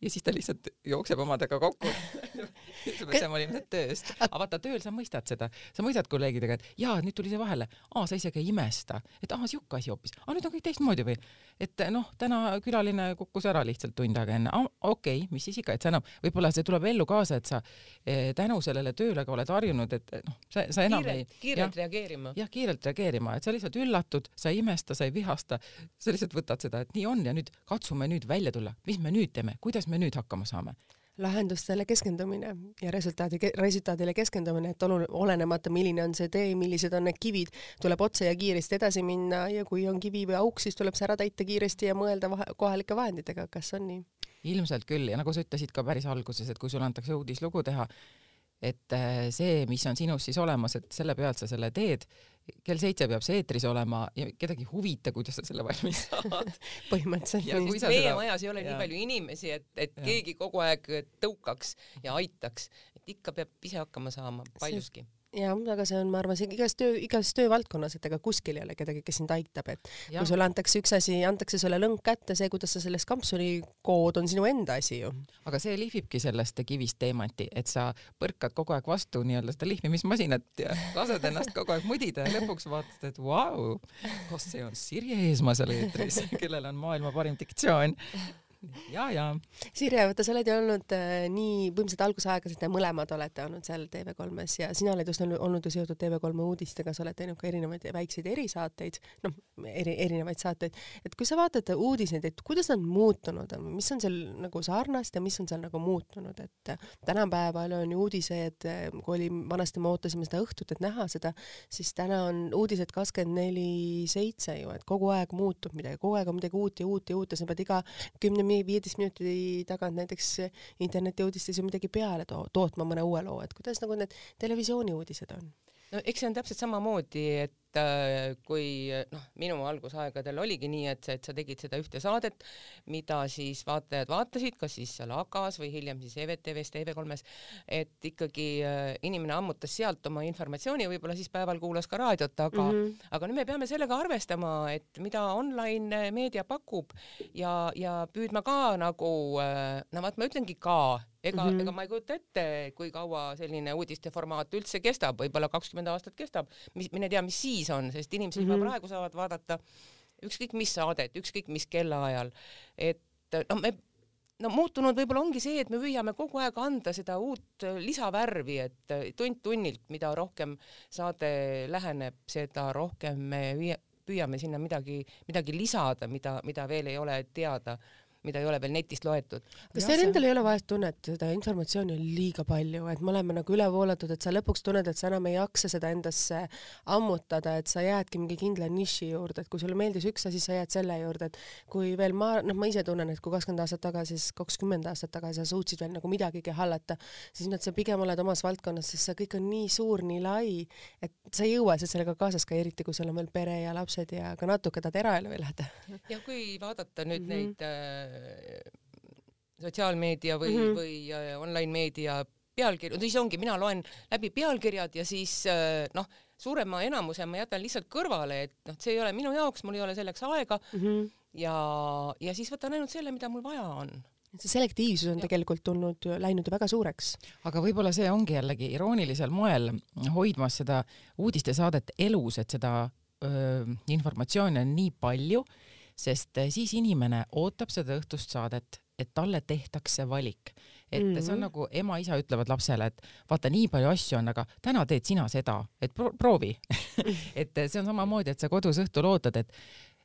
ja siis ta lihtsalt jookseb omadega kokku [laughs] ütleb, et see on mõni tööst. aga vaata, tööl sa mõistad seda, sa mõistad kolleegidega, et jaa, nüüd tuli see vahele, aa, sa isegi ei imesta, et aa, sihuke asi hoopis, aa, nüüd on kõik teistmoodi või, et noh, täna külaline kukkus ära lihtsalt tund aega enne, okei okay,, mis siis ikka, et sa enam, võib-olla see tuleb ellu kaasa, et sa eh, tänu sellele tööle ka oled harjunud, et noh, sa, sa enam kiirelt, ei kiirelt ja, reageerima. jah, kiirelt reageerima, et sa lihtsalt üllatud, sa ei imesta, sa ei vihasta, sa lihtsalt võtad seda, et nii on ja nüüd katsume nüüd välja tulla, mis me nüüd teeme, kuidas me nüüd hakkama saame lahendustele keskendumine ja resultaadi, resultaadile keskendumine, et olu-, olenemata, milline on see tee, millised on need kivid, tuleb otse ja kiiresti edasi minna ja kui on kivi või auk, siis tuleb see ära täita kiiresti ja mõelda vahe, kohalike vahenditega, kas on nii? ilmselt küll ja nagu sa ütlesid ka päris alguses, et kui sulle antakse uudislugu teha, et äh, see, mis on sinus siis olemas, et selle pealt sa selle teed, kell seitse peab see eetris olema ja kedagi ei huvita, kuidas sa selle valmis [laughs] saad põhimõtteliselt. meie seda... majas ei ole ja. nii palju inimesi, et, et ja. keegi kogu aeg tõukaks ja aitaks, et ikka peab ise hakkama saama paljuski jah, aga see on, ma arvan, see igas töö, igas töövaldkonnas, et ega kuskil ei ole kedagi, kes sind aitab, et ja. kui sulle antakse üks asi, antakse sulle lõng kätte, see, kuidas sa sellest kampsuni kood, on sinu enda asi ju. aga see lihvibki sellest kivist teemanti, et sa põrkad kogu aeg vastu nii-öelda seda lihvimismasinat ja lased ennast kogu aeg mudida ja lõpuks vaatad, et vau, kas see on Sirje Eesmaa seal eetris, kellel on maailma parim diktsioon ja, ja. Sirje, vaata, sa oled ju olnud äh, nii põhimõtteliselt algusaegasid, te mõlemad olete olnud seal TV3-s ja sina oled just olnud, olnud ju seotud TV3 uudistega, sa oled teinud ka erinevaid väikseid erisaateid, noh, eri, erinevaid saateid. et kui sa vaatad uudiseid, et kuidas nad muutunud on, mis on seal nagu sarnast ja mis on seal nagu muutunud, et tänapäeval on ju uudised, kui oli, vanasti me ootasime seda õhtut, et näha seda, siis täna on uudised kakskümmend neli seitse ju, et kogu aeg muutub midagi, kogu aeg on midagi uut ja uut ja uut ja sa pead iga kümne kuni viieteist minuti tagant näiteks internetiuudistes ju midagi peale to tootma mõne uue loo, et kuidas nagu need televisiooniuudised on? no eks see on täpselt samamoodi, et et äh, kui noh, minu algusaegadel oligi nii, et, et sa tegid seda ühte saadet, mida siis vaatajad vaatasid, kas siis seal AK-s või hiljem siis EVTV-s, TV3-s, et ikkagi äh, inimene ammutas sealt oma informatsiooni, võib-olla siis päeval kuulas ka raadiot, aga mm, -hmm. aga nüüd me peame sellega arvestama, et mida online meedia pakub ja, ja püüdma ka nagu, äh, no vaat ma ütlengi ka ega mm, -hmm. ega ma ei kujuta ette, kui kaua selline uudiste formaat üldse kestab, võib-olla kakskümmend aastat kestab, mis, mine tea, mis siis on, sest inimesed mm -hmm. juba praegu saavad vaadata ükskõik mis saadet, ükskõik mis kellaajal, et no me no muutunud võib-olla ongi see, et me püüame kogu aeg anda seda uut lisavärvi, et tund-tunnilt, mida rohkem saade läheneb, seda rohkem me püüame sinna midagi, midagi lisada, mida, mida veel ei ole teada mida ei ole veel netist loetud. kas teil endal ei ole vahest tunnet, seda informatsiooni on liiga palju, et me oleme nagu üle voolatud, et sa lõpuks tunned, et sa enam ei jaksa seda endasse ammutada, et sa jäädki mingi kindla niši juurde, et kui sulle meeldis üks asi, sa jääd selle juurde, et kui veel ma, noh, ma ise tunnen, et kui kakskümmend aastat tagasi, siis kakskümmend aastat tagasi sa suutsid veel nagu midagigi hallata, siis nüüd sa pigem oled omas valdkonnas, sest see kõik on nii suur, nii lai, et sa ei jõua sellega kaasas ka, eriti kui sul on veel pere ja lapsed ja ka natuke tahad eraelu elada. ja kui vaadata nüüd mm -hmm. neid äh, sotsiaalmeedia või mm, -hmm. või äh, online meedia pealkirju, siis ongi, mina loen läbi pealkirjad ja siis äh, noh, suurema enamuse ma jätan lihtsalt kõrvale, et noh, see ei ole minu jaoks, mul ei ole selleks aega mm -hmm. ja, ja siis võtan ainult selle, mida mul vaja on see selektiivsus on ja. tegelikult tulnud, läinud ju väga suureks. aga võib-olla see ongi jällegi iroonilisel moel hoidmas seda uudistesaadet elus, et seda öö, informatsiooni on nii palju sest eh, siis inimene ootab seda õhtust saadet, et talle tehtakse valik. et mm -hmm. see on mhm. nagu ema-isa ütlevad lapsele, et vaata, nii palju asju on, aga täna teed sina seda, et pro proovi [laughs] et see on samamoodi, et sa kodus õhtul ootad, et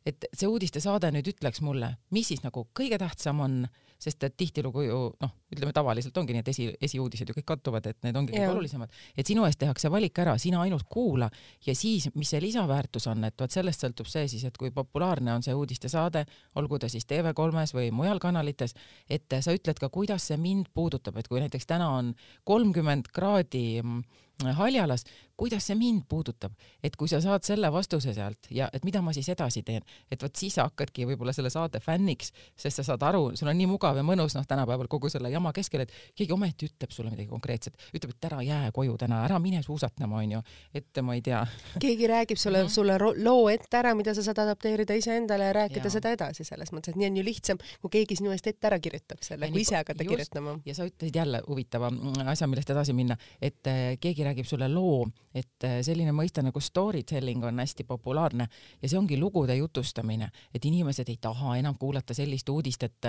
et see uudistesaade nüüd ütleks mulle, mis siis nagu kõige tähtsam on sest et tihtilugu ju noh, ütleme tavaliselt ongi et esi, esiuudised ju kõik kattuvad, et need ongi kõige olulisemad, et sinu eest tehakse valik ära, sina ainult kuula. Ja siis, mis see lisaväärtus on, et vot sellest sõltub see siis, et kui populaarne on see uudistesaade, olgu ta siis TV3-s või mujal kanalites, et sa ütled ka, kuidas see mind puudutab, et kui näiteks täna on kolmkümmend kraadi mm, haljalas, kuidas see mind puudutab, et kui sa saad selle vastuse sealt ja et mida ma siis edasi teen, et vot siis sa hakkadki võib-olla selle saate fänniks, sest sa saad aru, sul on nii mugav ja mõnus noh, tänapäeval kogu selle jama keskel, et keegi ometi ütleb sulle midagi konkreetset, ütleb, et ära jää koju täna, ära mine suusatama, onju, et ma ei tea. keegi räägib sulle mm, -hmm. sulle loo ette ära, mida sa saad adapteerida iseendale ja rääkida ja. seda edasi selles mõttes, et nii on ju lihtsam, kui keegi sinu eest ette ära kirjutab selle, kui ise hakata kirjutama. ja sa ütlesid jälle huvitava asja, millest edasi minna, et eh, keegi räägib sulle loo, et äh, selline mõiste nagu story telling on hästi populaarne ja see ongi lugude jutustamine, et inimesed ei taha enam kuulata sellist uudist, et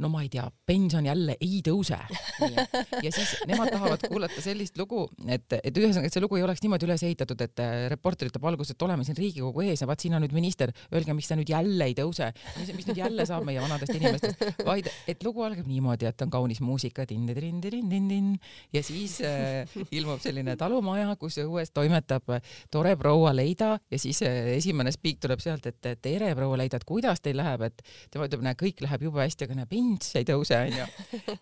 no ma ei tea, pension jälle ei tõuse. [laughs] ja siis nemad tahavad kuulata sellist lugu, et, et ühesõnaga, et see lugu ei oleks niimoodi üles ehitatud, et äh, reporter ütleb alguses, et oleme siin Riigikogu ees ja vaat siin on nüüd minister, öelge, miks ta nüüd jälle ei tõuse, mis, nüüd jälle saab meie vanadest inimestest, vaid et lugu algab niimoodi, et on kaunis muusika, ja siis äh, ilmub selline talumaja, kus õues toimetab tore proua Leida ja siis äh, esimene spiik tuleb sealt, et tere, proua Leida, et kuidas teil läheb, et tema ütleb, näe, kõik läheb jube hästi, aga näe, pension üldse ei tõuse, onju.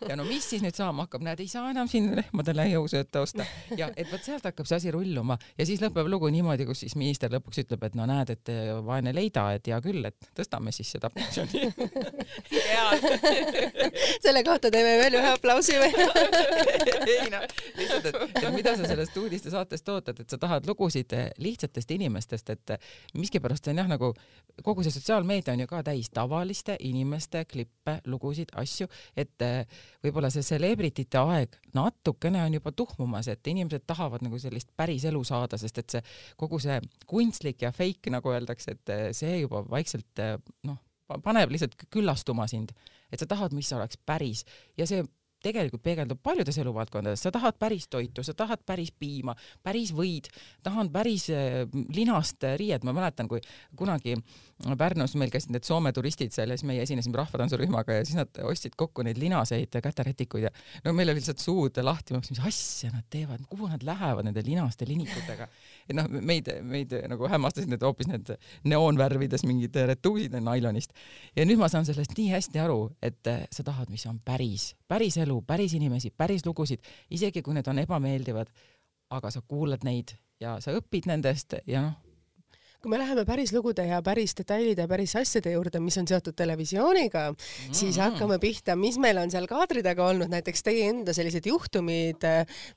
ja no mis siis nüüd saama hakkab, näed, ei saa enam siin lehmadele jõusööta osta. Ja et vot sealt hakkab see asi rulluma. Ja siis lõpeb lugu niimoodi, kus siis minister lõpuks ütleb, et no näed, et vaene leida, et hea küll, et tõstame siis seda pensioni. Selle kohta teeme veel ühe aplausi või [laughs] ei noh, lihtsalt, et, mida sa sellest uudistesaatest ootad, et sa tahad lugusid lihtsatest inimestest, et miskipärast on jah, nagu kogu see sotsiaalmeedia on ju ka täis tavaliste inimeste klippe, lugusid lugusid, asju, et äh, võib-olla see celebrity'te aeg natukene on juba tuhmumas, et inimesed tahavad nagu sellist päris elu saada, sest et see kogu see kunstlik ja fake, nagu öeldakse, et äh, see juba vaikselt äh, noh, paneb lihtsalt küllastuma sind, et sa tahad, mis oleks päris. Ja see tegelikult peegeldub paljudes eluvaldkondades, sa tahad päris toitu, sa tahad päris piima, päris võid, tahan päris linast riiet, ma mäletan, kui kunagi Pärnus meil käisid need Soome turistid seal ja siis meie esinesime rahvatantsurühmaga ja siis nad ostsid kokku neid linaseid käterätikuid ja no meil oli lihtsalt suud lahti, ma mõtlesin, mis asja nad teevad, kuhu nad lähevad nende linaste linikutega. et noh, meid, meid nagu hämmastasid need hoopis need neoonvärvides mingid retuusid nailonist. ja nüüd ma saan sellest nii hästi aru, et sa tahad, mis on päris, päris elu, päris inimesi, päris lugusid, isegi kui need on ebameeldivad, aga sa kuulad neid ja sa õpid nendest ja noh kui me läheme päris lugude ja päris detailide ja päris asjade juurde, mis on seotud televisiooniga mm, -hmm. siis hakkame pihta, mis meil on seal kaadri taga olnud, näiteks teie enda sellised juhtumid,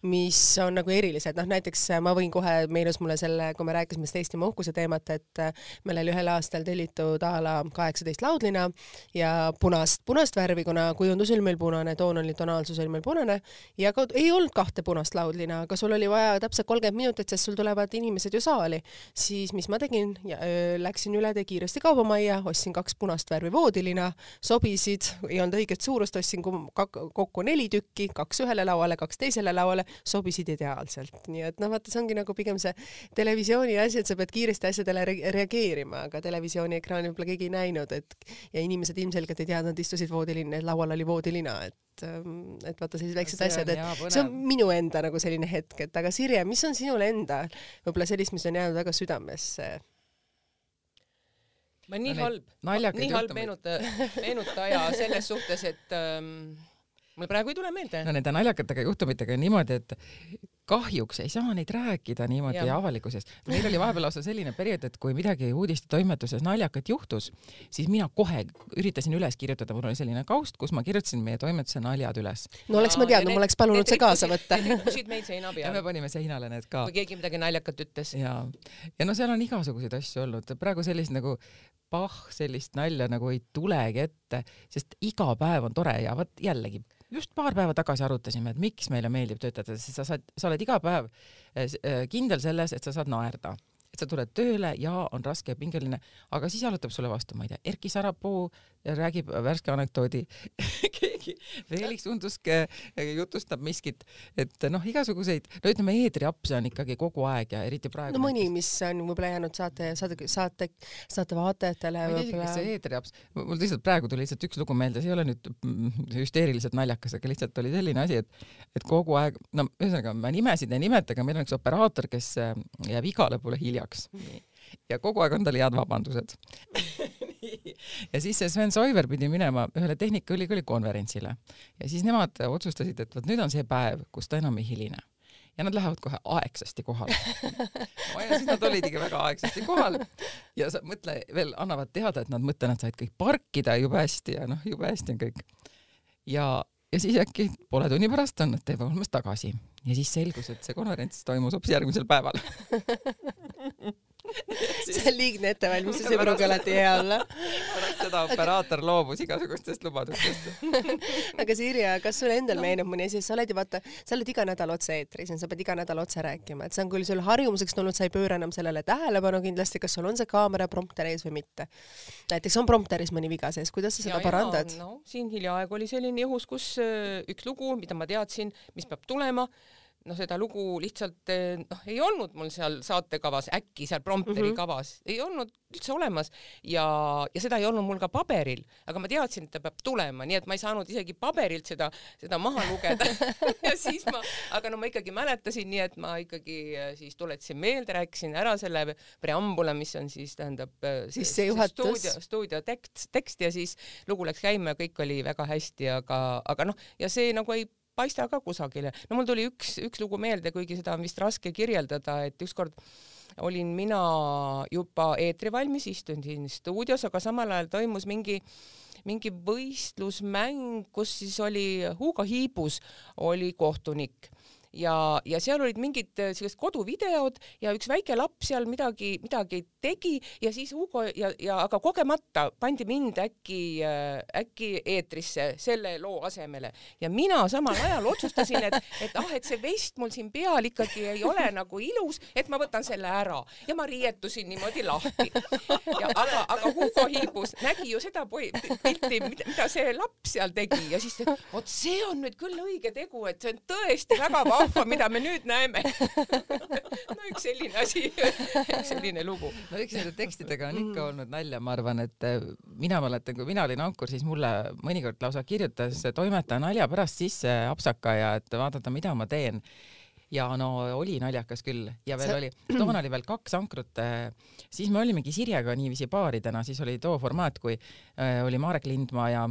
mis on nagu erilised, noh näiteks ma võin kohe, meenus mulle selle, kui me rääkisime sellest Eestimaa uhkuse teemat, et meil oli ühel aastal tellitud a la kaheksateist laudlina ja punast, punast värvi, kuna kujundus oli meil punane, toon oli, tonaalsus oli meil punane ja ka, ei olnud kahte punast laudlina, aga sul oli vaja täpselt kolmkümmend minutit, sest sul tulevad inimesed ju saali, siis mis ma tegin? Tegin läksin üle, tee kiiresti kaubamajja, ostsin kaks punast värvi voodilina, sobisid, ei olnud õiget suurust, ostsin kokku neli tükki, kaks ühele lauale, kaks teisele lauale, sobisid ideaalselt, nii et noh, vaata, see ongi nagu pigem see televisiooni asi, et sa pead kiiresti asjadele re reageerima, aga televisiooni ekraani võib-olla keegi ei näinud, et ja inimesed ilmselgelt ei teadnud, istusid voodilinn, laual oli voodilina, et ähm, et vaata sellised väiksed asjad, et see on minu enda nagu selline hetk, et aga Sirje, mis on sinule enda võib-olla sellist, mis on jäänud väga südamesse? ma nii no, halb, nii halb meenuta, meenutaja selles suhtes, et ähm, mul praegu ei tule meelde. no nende naljakatega juhtumitega on niimoodi, et kahjuks ei saa neid rääkida niimoodi ja. avalikkuses. meil oli vahepeal lausa selline periood, et kui midagi uudistetoimetuses naljakat juhtus, siis mina kohe üritasin üles kirjutada, mul oli selline kaust, kus ma kirjutasin meie toimetuse naljad üles. no oleks ma teadnud, ma oleks palunud see kaasa võtta. Need rippusid meil seina peal. ja me panime seinale need ka. kui keegi midagi naljakat ütles. ja, ja no seal on igasuguseid asju olnud, praegu sellist nagu pah, sellist nalja nagu ei tulegi ette, sest iga päev on tore ja vot jällegi just paar päeva tagasi arutasime, et miks meile meeldib töötada, sest sa saad, sa oled iga päev eh, eh, kindel selles, et sa saad naerda et sa tuled tööle ja on raske ja pingeline, aga siis jalutab sulle vastu, ma ei tea, Erki Sarapuu räägib värske anekdoodi [laughs] keegi, Felix Undusk jutustab miskit, et noh, igasuguseid, no ütleme, eetriapse on ikkagi kogu aeg ja eriti praegu. no mõni, mis on võib-olla jäänud saate, saate, saate, saate vaatajatele. kas see eetriaps, mul lihtsalt praegu tuli lihtsalt üks lugu meelde, see ei ole nüüd hüsteeriliselt naljakas, aga lihtsalt oli selline asi, et, et kogu aeg, no ühesõnaga ma nimesid ei nimeta, aga meil on üks operaator, kes jääb igale poole hiljaks ja kogu aeg on tal head vabandused. [laughs] Ja siis see Sven Soiver pidi minema ühele Tehnikaülikooli konverentsile. Ja siis nemad otsustasid, et vot nüüd on see päev, kus ta enam ei hiline. Ja nad lähevad kohe aegsasti kohale. No [laughs] ja siis nad olidki väga aegsasti kohal. Ja sa mõtle veel annavad teada, et nad mõtlevad, nad said kõik parkida jube hästi ja noh, jube hästi on kõik. ja, ja siis äkki poole tunni pärast on nad tee olemas tagasi. Ja siis selgus, et see konverents toimus hoopis järgmisel päeval [laughs] [laughs] see on liigne ettevalmistus, ei pruugi alati hea olla. pärast seda operaator loobus igasugustest lubadustest [laughs] aga Sirje, kas sulle endal no. meenub mõni asi, sa oled ju vaata, sa oled iga nädal otse-eetris ja sa pead iga nädal otse rääkima, et see on küll sul harjumuseks tulnud, sa ei pööra enam sellele tähelepanu kindlasti, kas sul on see kaamera prompter ees või mitte. näiteks on prompteris mõni viga sees, kuidas sa seda ja, parandad? no siin hiljaaegu oli selline juhus, kus äh, üks lugu, mida ma teadsin, mis peab tulema noh, seda lugu lihtsalt eh, noh, ei olnud mul seal saatekavas, äkki seal prompteri mm -hmm. kavas, ei olnud üldse olemas. Ja, ja seda ei olnud mul ka paberil, aga ma teadsin, et ta peab tulema, nii et ma ei saanud isegi paberilt seda, seda maha lugeda. [laughs] Ja siis ma, aga no ma ikkagi mäletasin, nii et ma ikkagi eh, siis tuletasin meelde, rääkisin ära selle preambula, mis on siis tähendab eh, siis see juhatus? stuudio, stuudio tekst, tekst ja siis lugu läks käima ja kõik oli väga hästi, aga, aga noh, ja see nagu ei paista ka kusagile. no mul tuli üks, üks lugu meelde, kuigi seda on vist raske kirjeldada, et ükskord olin mina juba eetri valmis, istun siin stuudios, aga samal ajal toimus mingi mingi võistlusmäng, kus siis oli Hugo Hiibus oli kohtunik ja, ja seal olid mingid äh, sellised koduvideod ja üks väike laps seal midagi, midagi tegi ja siis Hugo ja, ja aga kogemata pandi mind äkki äh,, äkki eetrisse selle loo asemele. Ja mina samal ajal otsustasin, et, et ah, et see vest mul siin peal ikkagi ei ole nagu ilus, et ma võtan selle ära. Ja ma riietusin niimoodi lahti. aga, aga Hugo Hiibus. Nägi ju seda pilti, mida see laps seal tegi. Ja siis vot see on nüüd küll õige tegu, et see on tõesti väga vahva vahva, mida me nüüd näeme. [laughs] No üks selline asi, üks selline lugu. no eks nende tekstidega on ikka olnud nalja, ma arvan, et eh, mina mäletan, kui mina olin ankur, siis mulle mõnikord lausa kirjutas toimetaja nalja pärast sisse apsaka ja et vaadata, mida ma teen. Ja no oli naljakas küll. Ja veel see... oli, toona oli veel kaks ankrut, eh, siis me olimegi Sirjega niiviisi paaridena, siis oli too formaat, kui äh, oli Marek Lindmaa ja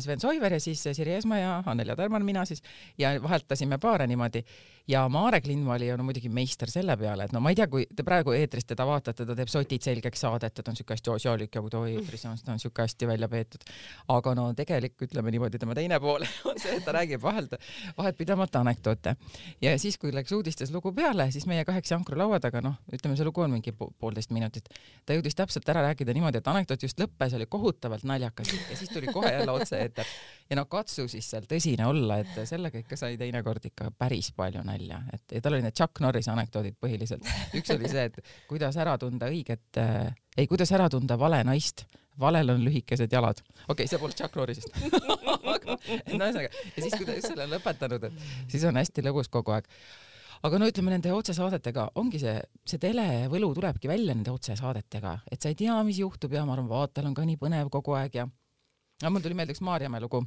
Sven Soiver ja siis Siri Esma ja Anneli Tarman, mina siis ja vahetasime paare niimoodi ja Marek ju no muidugi meister selle peale, et no ma ei tea, kui te praegu eetris teda vaatate, ta teeb sotid selgeks saadet, et on siuke hästi asjalik ja kui ta eetris on, siis ta on siuke hästi välja peetud. aga no tegelik, ütleme niimoodi, tema teine pool [laughs] on see, et ta räägib vahelt, vahetpidamata anekdoote. ja siis, kui läks uudistes lugu peale, siis meie kaheksa ankru laua taga, noh, ütleme, see lugu on mingi poolteist minutit. ta jõudis täpselt ära rääkida niimoodi, et anekdoot just lõppes, oli kohutavalt naljakas ja siis tuli kohe jälle otse otse-eeter ja no katsu siis seal tõsine olla, et sellega ikka sai teinekord ikka päris palju nalja, et ja tal olid need Chuck Norrise anekdoodid põhiliselt. üks oli see, et kuidas ära tunda õiget äh,, ei, kuidas ära tunda vale naist. Valel on lühikesed jalad. okei okay,, see polnud Chuck Norrisest. [laughs] Aga no ühesõnaga ja siis, kui ta just selle on lõpetanud, et siis on hästi lõbus kogu aeg. Aga no ütleme nende otsesaadetega ongi see, see televõlu tulebki välja nende otsesaadetega, et sa ei tea, mis juhtub ja ma arvan, vaatajal on ka nii põnev kogu aeg ja aga mul tuli meelde üks Maarjamäe lugu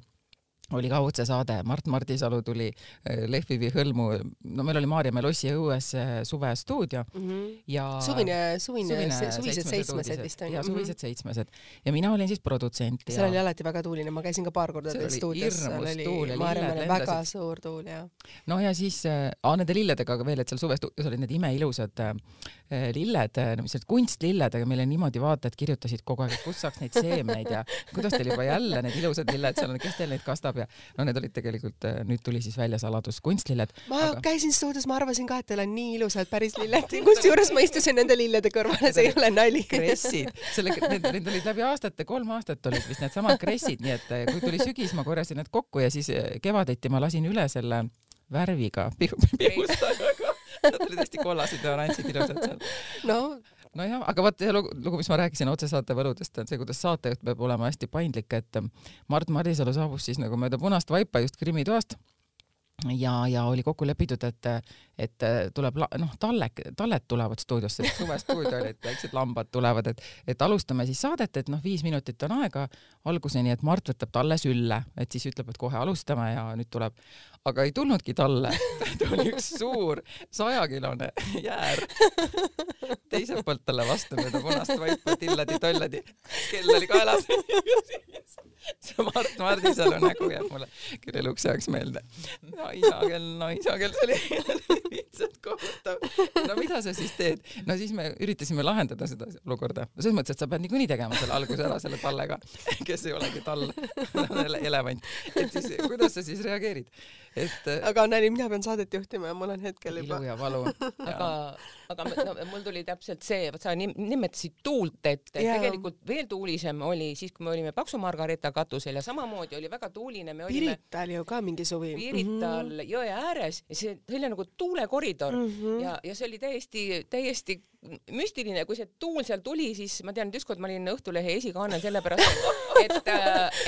oli ka otsesaade, Mart Mardisalu tuli äh, lehvivi hõlmu, no meil oli Maarjamäe lossi õues äh, suvestuudio mm -hmm. ja suvine, suvine, suvine, suvised seitsmesed vist on ju. ja suvised mhm. seitsmesed ja mina olin siis produtsent. seal ja... oli alati väga tuuline, ma käisin ka paar korda teil stuudios, seal oli Maarjamäel väga suur tuul ja. no ja siis äh,, nende lilledega veel, et seal suvestuudios olid need imeilusad äh, lilled, mis need kunstlilled, aga meile niimoodi vaatajad kirjutasid kogu aeg, et kust saaks neid seemneid ja kuidas teil juba jälle need ilusad lilled seal on, kes teil neid kastab ja no need olid tegelikult, äh, nüüd tuli siis välja saladus kunstlilled. ma aga... käisin stuudios, ma arvasin ka, et teil on nii ilusad päris lilled, kusjuures ma istusin nende lillede kõrval, see ei ole nali. kressid, selle, need, need olid läbi aastate, kolm aastat olid vist needsamad kressid, nii et äh, kui tuli sügis, ma korjasin need kokku ja siis äh, kevadeti ma lasin üle selle värviga pihustajaga. Nad olid hästi kollased ja oranžid ilusad seal. no nojah, aga vot see lugu, lugu, mis ma rääkisin otsesaate võludest, on see, kuidas saatejuht peab olema hästi paindlik, et Mart Marisalu saabus siis nagu mööda punast vaipa just Krimmi toast ja, ja oli kokku lepitud, et, et tuleb noh, tallek, talled tulevad stuudiosse, suvestuudio oli, et väiksed lambad tulevad, et, et alustame siis saadet, et noh, viis minutit on aega alguseni, et Mart võtab talle sülle, et siis ütleb, et kohe alustame ja nüüd tuleb aga ei tulnudki talle. [laughs] tuli üks suur sajakilone jäär teiselt poolt talle vastu mööda punast vaipa tilladi-tolladi. kell oli kaelas [laughs] see Mart Mardisalu nägu jääb mulle küll eluks ajaks meelde. no isa kell, no isa kell, see oli [laughs] [laughs] lihtsalt kohutav. no mida sa siis teed? no siis me üritasime lahendada seda olukorda. selles mõttes, et sa pead niikuinii tegema selle alguse ära selle tallega, [laughs] kes ei olegi tall, [laughs] elevant. et siis kuidas sa siis reageerid? et aga Anneli, mina pean saadet juhtima ja mul on hetkel juba. ilu ja valu. aga, aga no, mul tuli täpselt see, vot sa nimetasid tuult, et ja. tegelikult veel tuulisem oli siis, kui me olime Paksu Margareeta katusel ja samamoodi oli väga tuuline, me olime Pirital ju ka mingi suvi. Pirital mm -hmm. jõe ääres ja see, see oli nagu tuulekoridor mm -hmm. ja, ja see oli täiesti, täiesti müstiline, kui see tuul seal tuli, siis ma tean, et ükskord ma olin Õhtulehe esikaanel sellepärast, et, et,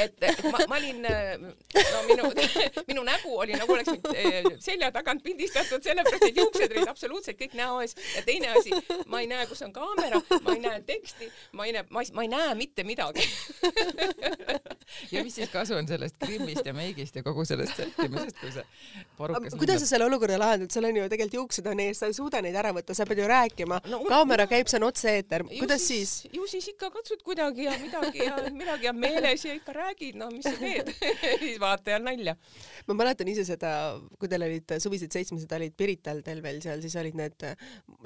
et, et ma, ma olin, no minu, [laughs] minu nägu oli nagu oleks mind eh, selja tagant pildistatud, sellepärast et juuksed olid absoluutselt kõik näo ees. Ja teine asi, ma ei näe, kus on kaamera, ma ei näe teksti, ma ei näe, ma ei, ma ei näe mitte midagi. [laughs] Ja mis siis kasu on sellest grimmist ja meigist ja kogu sellest sättimisest, kui see parukas kuidas sa selle olukorra lahendad, sul on ju tegelikult juuksed on ees, sa ei suuda neid ära võtta, sa pead ju rääkima. No, kaamera [laughs] käib, see on otse-eeter, kuidas siis, siis?? ju siis ikka katsud kuidagi ja midagi ja [laughs] midagi on meeles ja ikka räägid, no mis sa teed [laughs] siis vaatajal nalja. ma mäletan ise seda, kui teil olid suvised seitsmesed olid Pirital teil veel seal, siis olid need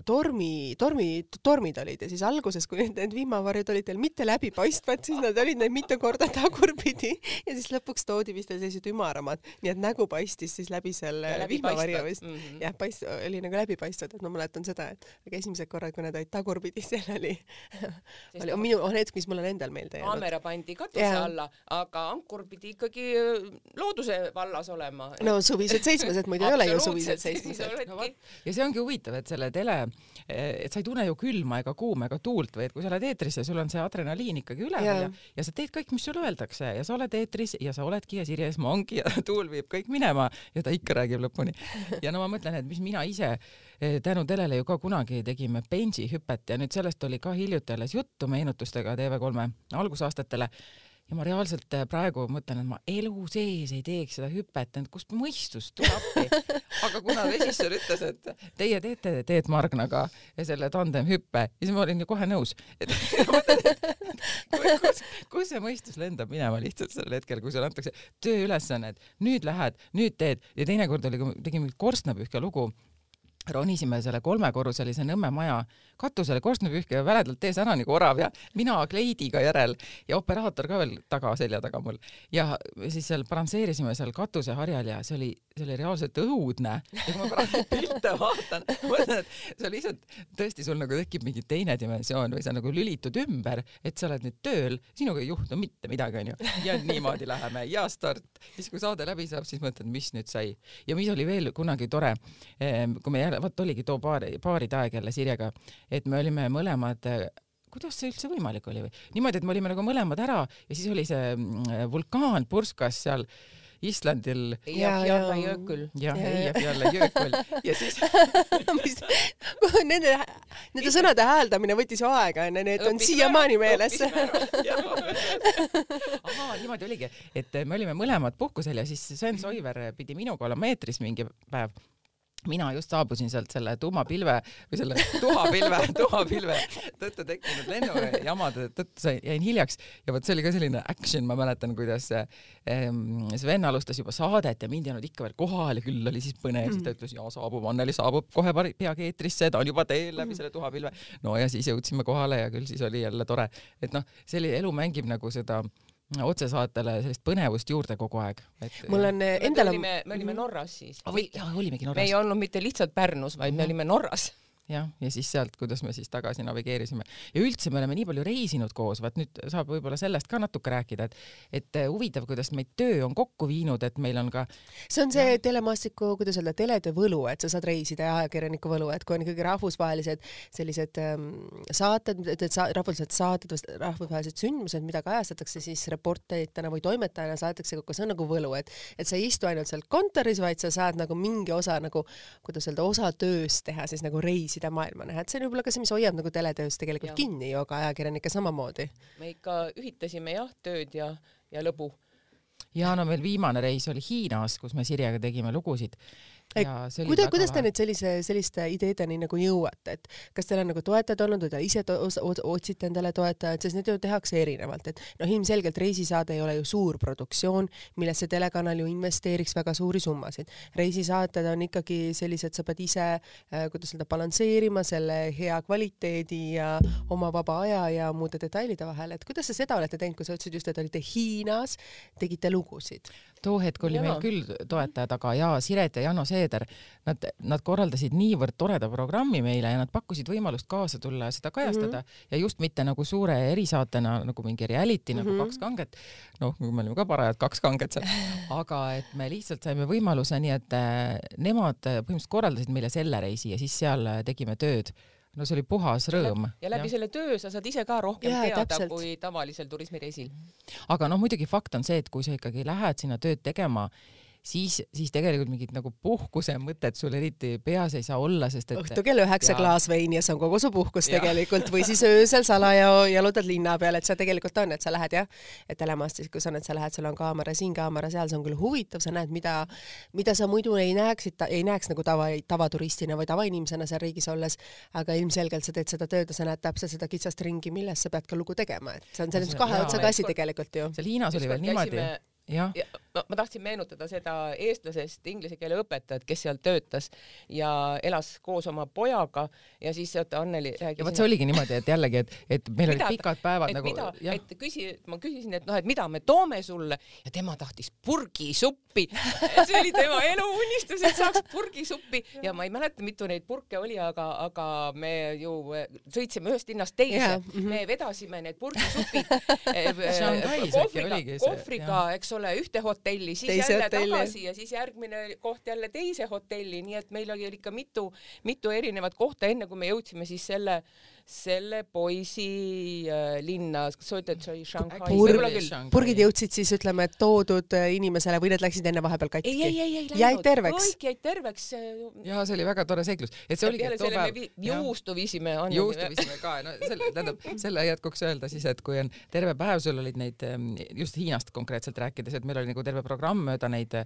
tormi, tormi, tormid olid ja siis alguses, kui need vihmavarjud olid teil mitte läbipaistvad, siis nad olid need mitu korda tagurpidi ja siis lõpuks toodi vist sellised ümaramad, nii et nägu paistis siis läbi selle vihmavarju vist mm. -hmm. jah, paist-, oli nagu läbipaistvad, et ma mäletan seda, et aga esimesed korrad, kui need olid tagurpidi, [laughs] seal oli, oli, on minu, on hetk, mis mul on endal meelde jäänud. kaamera pandi katuse yeah. alla, aga ankur pidi ikkagi äh, looduse vallas olema. no suvised seitsmesed muidu ei ole ju suvised seitsmesed. No, ja see ongi huvitav, et selle tele, et sa ei tunne ju külma ega kuuma ega tuult või et kui sa oled eetris ja sul on see adrenaliin ikkagi üleval ja, ja, ja sa teed kõik, mis sulle öeldakse ja sa oled eetris ja sa oledki ja Sirje Esma ongi ja [laughs] tuul viib kõik minema ja ta ikka räägib lõpuni. ja no ma mõtlen, et mis mina ise tänu telele ju ka kunagi tegime bensihüpet ja nüüd sellest oli ka hiljuti alles juttu meenutustega TV3 algusaastatele ja ma reaalselt eh, praegu mõtlen, et ma elu sees ei teeks seda hüpet, et kust mõistus tuleb appi. [laughs] aga kuna režissöör ütles, et teie teete Teet Margnaga selle tandemhüppe, siis ma olin ju kohe nõus. [laughs] et kus, kus see mõistus lendab minema lihtsalt sel hetkel, kui sulle antakse tööülesanne, et nüüd lähed, nüüd teed ja teinekord oli, kui tegime korstnapühkja lugu ronisime selle kolmekorruselise Nõmme maja katusele korstnapühkija väledalt ees ära nagu orav ja mina kleidiga järel ja operaator ka veel taga, selja taga mul. ja siis seal balansseerisime seal katuseharjal ja see oli, see oli reaalselt õudne. ja kui ma praegu [laughs] pilte vaatan, mõtlen, et see on lihtsalt tõesti sul nagu tekib mingi teine dimensioon või sa nagu lülitud ümber, et sa oled nüüd tööl, sinuga ei juhtu mitte midagi, onju. ja niimoodi läheme ja start. siis kui saade läbi saab, siis mõtled, mis nüüd sai. ja mis oli veel kunagi tore, kui me jälle jälle, vot oligi too paari, paaride aeg jälle Sirjega, et me olime mõlemad kuidas see üldse võimalik oli või? niimoodi, et me olime nagu mõlemad ära ja siis oli see mm, vulkaan purskas seal Islandil. Eyjafjalla jökull. jah, Eyjafjalla jökull ja siis [laughs] Nende, nende sõnade hääldamine võttis aega, need on siiamaani meeles. [laughs] ahaa, niimoodi oligi, et me olime mõlemad puhkusel ja siis Sven Soiver pidi minuga olema eetris mingi päev mina just saabusin sealt selle tuumapilve või selle tuhapilve, [laughs] tuhapilve tõttu tekkinud lennujamade tõttu sain, jäin hiljaks. Ja vot see oli ka selline action, ma mäletan, kuidas ähm, Sven alustas juba saadet ja mind ei olnud ikka veel kohal ja küll oli siis põnev. Mm., siis ta ütles ja saabub, Anneli saabub kohe peagi eetrisse, ta on juba teel läbi selle tuhapilve. no ja siis jõudsime kohale ja küll siis oli jälle tore, et noh, selline elu mängib nagu seda otsesaatele sellist põnevust juurde kogu aeg. mul on endal on. me olime Norras siis. olimegi Norras. me ei olnud mitte lihtsalt Pärnus, vaid me olime Norras jah, ja siis sealt, kuidas me siis tagasi navigeerisime. Ja üldse me oleme nii palju reisinud koos, vaat nüüd saab võib-olla sellest ka natuke rääkida, et et eh, huvitav, kuidas meid töö on kokku viinud, et meil on ka. see on see telemaastiku, kuidas öelda, teletöö võlu, et sa saad reisida ja ajakirjaniku võlu, et kui on ikkagi rahvusvahelised sellised ähm, saated, et sa, rahvusvahelised saated, rahvusvahelised sündmused, mida kajastatakse siis reporteritena või toimetajana saadetakse kokku, see on nagu võlu, et et sa ei istu ainult seal kontoris, vaid sa saad nagu mingi osa nagu, kuidas öelda, osa tööst teha siis nagu reis reisida maailma näha, et see on võib-olla ka see, mis hoiab nagu teletöös tegelikult ja. kinni ju ka ajakirjanikke samamoodi. me ikka ühitasime jah, tööd ja, ja lõbu. ja no meil viimane reis oli Hiinas, kus me Sirjega tegime lugusid kuidas, kuidas te nüüd sellise, selliste ideedeni nagu jõuate, et kas teil on nagu toetajad olnud või te ise otsite endale toetajad, sest need ju tehakse erinevalt, et noh, ilmselgelt reisisaade ei ole ju suur produktsioon, millesse telekanal ju investeeriks väga suuri summasid. reisisaated on ikkagi sellised, sa pead ise äh,, kuidas öelda, balansseerima selle hea kvaliteedi ja oma vaba aja ja muude detailide vahel, et kuidas te seda olete teinud, kui sa ütlesid just, et olite Hiinas, tegite lugusid? Too hetk oli ja. meil küll toetaja taga ja Siret ja Jano Seeder, nad, nad korraldasid niivõrd toreda programmi meile ja nad pakkusid võimalust kaasa tulla ja seda kajastada mm -hmm. ja just mitte nagu suure erisaatena nagu mingi reality mm -hmm. nagu mhm. Kaks kanget, noh, me olime ka parajad kaks kanget seal, [laughs] aga et me lihtsalt saime võimaluse, nii et äh, nemad põhimõtteliselt korraldasid meile selle reisi ja siis seal tegime tööd no see oli puhas rõõm. ja läbi ja. selle töö sa saad ise ka rohkem ja, teada täpselt. kui tavalisel turismireisil. aga noh, muidugi fakt on see, et kui sa ikkagi lähed sinna tööd tegema siis, siis tegelikult mingit nagu puhkuse mõtet sul eriti peas ei saa olla, sest et õhtu kell üheksa klaas veini ja see on kogu su puhkus ja. tegelikult või siis öösel salaja jalutad linna peal, et see tegelikult on, et sa lähed jah, et telemastikus on, et sa lähed, sul on kaamera siin, kaamera seal, see on küll huvitav, sa näed, mida, mida sa muidu ei näeksid, ei näeks nagu tava, tavaturistina või tavainimesena seal riigis olles, aga ilmselgelt sa teed seda tööd ja sa näed täpselt seda kitsast ringi, milles sa pead ka lugu tegema, et see on selles mõttes kahe otsaga asi tegelikult ju. seal Hiinas oli veel niimoodi ja, ja ma, ma tahtsin meenutada seda eestlasest inglise keele õpetajat, kes seal töötas ja elas koos oma pojaga ja siis oota Anneli räägis. ja vot see oligi niimoodi, et jällegi, et, et meil mida, olid pikad päevad et nagu. et küsi, ma küsisin, et noh, et mida me toome sulle ja tema tahtis purgisuppi see oli tema eluunistus, et saaks purgisuppi ja ma ei mäleta, mitu neid purke oli, aga, aga me ju sõitsime ühest linnast teise yeah., mm -hmm. me vedasime need purgisupid [laughs] kohvriga, kohvriga, eks ole, ühte hotelli, siis teise jälle hotelli. tagasi ja siis järgmine koht jälle teise hotelli, nii et meil oli ikka mitu, mitu erinevat kohta, enne kui me jõudsime siis selle selle poisi äh, linna, kas sa ütled, see oli Shanghai Purg,? purgid jõudsid siis ütleme toodud äh, inimesele või need läksid enne vahepeal katki? ei, ei, ei, ei jäid terveks? kõik jäid terveks. ja see oli väga tore seiklus, et see oligi. peale selle me juustu viisime. juustu viisime ka, no selle, tähendab selle jätkuks öelda siis, et kui on terve päev, sul olid neid ähm, just Hiinast konkreetselt rääkides, et meil oli nagu terve programm mööda neid äh,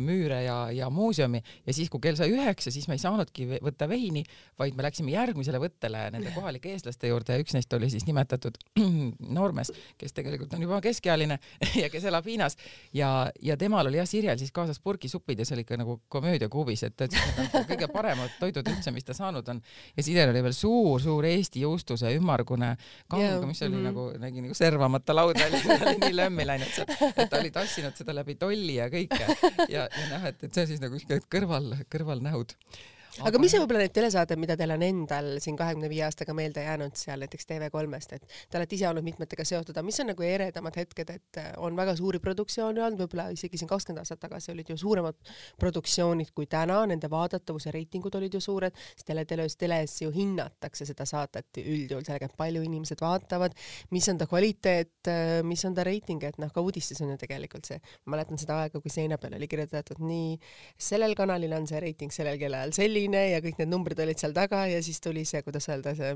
müüre ja, ja muuseumi ja siis, kui kell sai üheksa, siis me ei saanudki võtta veini, vaid me läksime järgmisele võttele nende kohalike kohalike eestlaste juurde ja üks neist oli siis nimetatud [clears throat] noormees, kes tegelikult on juba keskealine [laughs] ja kes elab Hiinas ja, ja temal oli jah Sirjel siis kaasas purgisupid ja see oli ikka nagu komöödiakuubis, et ta ütles, et need on kõige paremad toidud üldse, mis ta saanud on. ja Sirjel oli veel suur-suur Eesti juustuse ümmargune kang yeah., mis oli mm -hmm. nagu, nägi nagu servamata laud välja, ta oli nii lömmi läinud et ta oli tassinud seda läbi tolli ja kõike ja, ja noh, et, et see siis nagu kõrval, kõrvalnähud aga, aga mis on võib-olla need telesaated, mida teil on endal siin kahekümne viie aastaga meelde jäänud seal näiteks TV3-st, et te olete ise olnud mitmetega seotud, aga mis on nagu eredamad hetked, et äh, on väga suuri produktsioone olnud, võib-olla isegi siin kakskümmend aastat tagasi olid ju suuremad produktsioonid kui täna, nende vaadatavuse reitingud olid ju suured, sest teleteles, teles ju hinnatakse seda saadet üldjuhul sellega, et palju inimesed vaatavad, mis on ta kvaliteet, äh, mis on ta reiting, et noh, ka uudistes on ju tegelikult see, ma mäletan seda aega, kui seina peal oli kirjutatud nii, sellel kanalil on see reiting sellel kellaajal selline, selline ja kõik need numbrid olid seal taga ja siis tuli see, kuidas öelda, see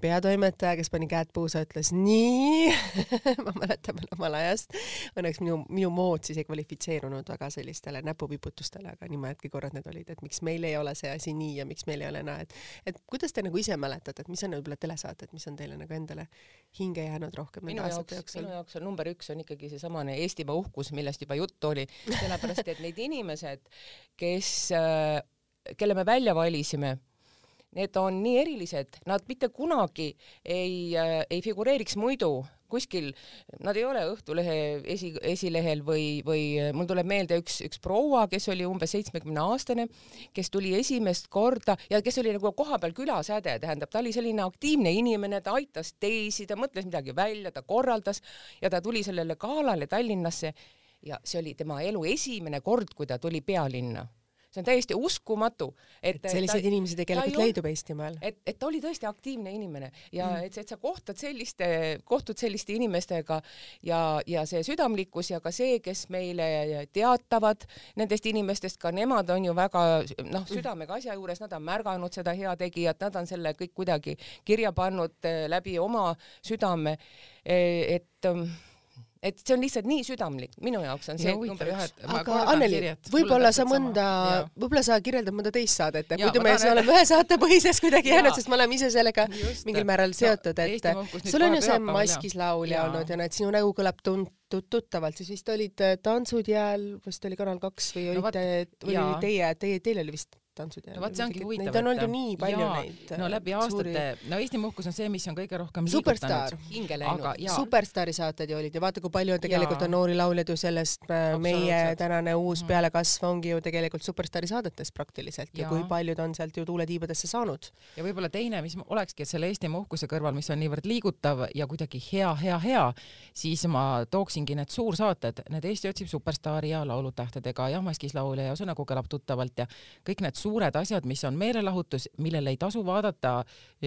peatoimetaja, kes pani käed puusa, ütles nii. [laughs] Ma mäletan veel omal ajast, õnneks minu, minu mood siis ei kvalifitseerunud väga sellistele näpuviputustele, aga nii mõnedki korrad need olid, et miks meil ei ole see asi nii ja miks meil ei ole naa, et et kuidas te nagu ise mäletate, et mis on võib-olla telesaated, mis on teile nagu endale hinge jäänud rohkem minu jaoks, minu jaoks on number üks on ikkagi seesamane Eestimaa uhkus, millest juba juttu oli, sellepärast et need inimesed, kes äh, kelle me välja valisime, need on nii erilised, nad mitte kunagi ei äh,, ei figureeriks muidu kuskil, nad ei ole Õhtulehe esi, esilehel või, või mul tuleb meelde üks, üks proua, kes oli umbes seitsmekümne aastane, kes tuli esimest korda ja kes oli nagu kohapeal külasäde, tähendab, ta oli selline aktiivne inimene, ta aitas teisi, ta mõtles midagi välja, ta korraldas ja ta tuli sellele galale Tallinnasse ja see oli tema elu esimene kord, kui ta tuli pealinna see on täiesti uskumatu, et, et selliseid ta, inimesi tegelikult leidub Eestimaal. et, et ta oli tõesti aktiivne inimene ja mm. et, et sa kohtad selliste, kohtud selliste inimestega ja, ja see südamlikkus ja ka see, kes meile teatavad nendest inimestest, ka nemad on ju väga noh, südamega asja juures, nad on märganud seda heategijat, nad on selle kõik kuidagi kirja pannud eh, läbi oma südame, eh, et ähm, et see on lihtsalt nii südamlik, minu jaoks on see number üks. aga Anneli, võib-olla sa mõnda, võib-olla sa kirjeldad mõnda teist saadet, et muidu me oleme ühe saate põhises kuidagi jäänud, sest me oleme ise sellega Just, mingil määral seotud, et sul on ju see maskis laulja olnud ja näed, sinu nägu kõlab tuntud tuttavalt, siis vist olid Tantsud jääl, vist oli Kanal kaks või olite, või oli teie, teie, teil oli vist tantsud ja no vot, see ongi huvitav. Neid on olnud ju nii palju jaa, neid. no läbi aastate suuri..., no Eesti Muhkus on see, mis on kõige rohkem Superstaar, Superstaari saated ju olid ja vaata, kui palju on tegelikult on noori lauljaid ju sellest, äh, meie tänane uus mm pealekasv ongi ju tegelikult Superstaari saadetes praktiliselt ja, ja kui paljud on sealt ju tuuletiibadesse saanud. ja võib-olla teine, mis olekski, et selle Eesti Muhkuse kõrval, mis on niivõrd liigutav ja kuidagi hea, hea, hea, siis ma tooksingi need suursaated, need Eesti otsib superstaari ja Laulutähtedega ja Maskis laulja ja Su nägu kõlab tuttavalt ja kõik need suured asjad, mis on meelelahutus, millele ei tasu vaadata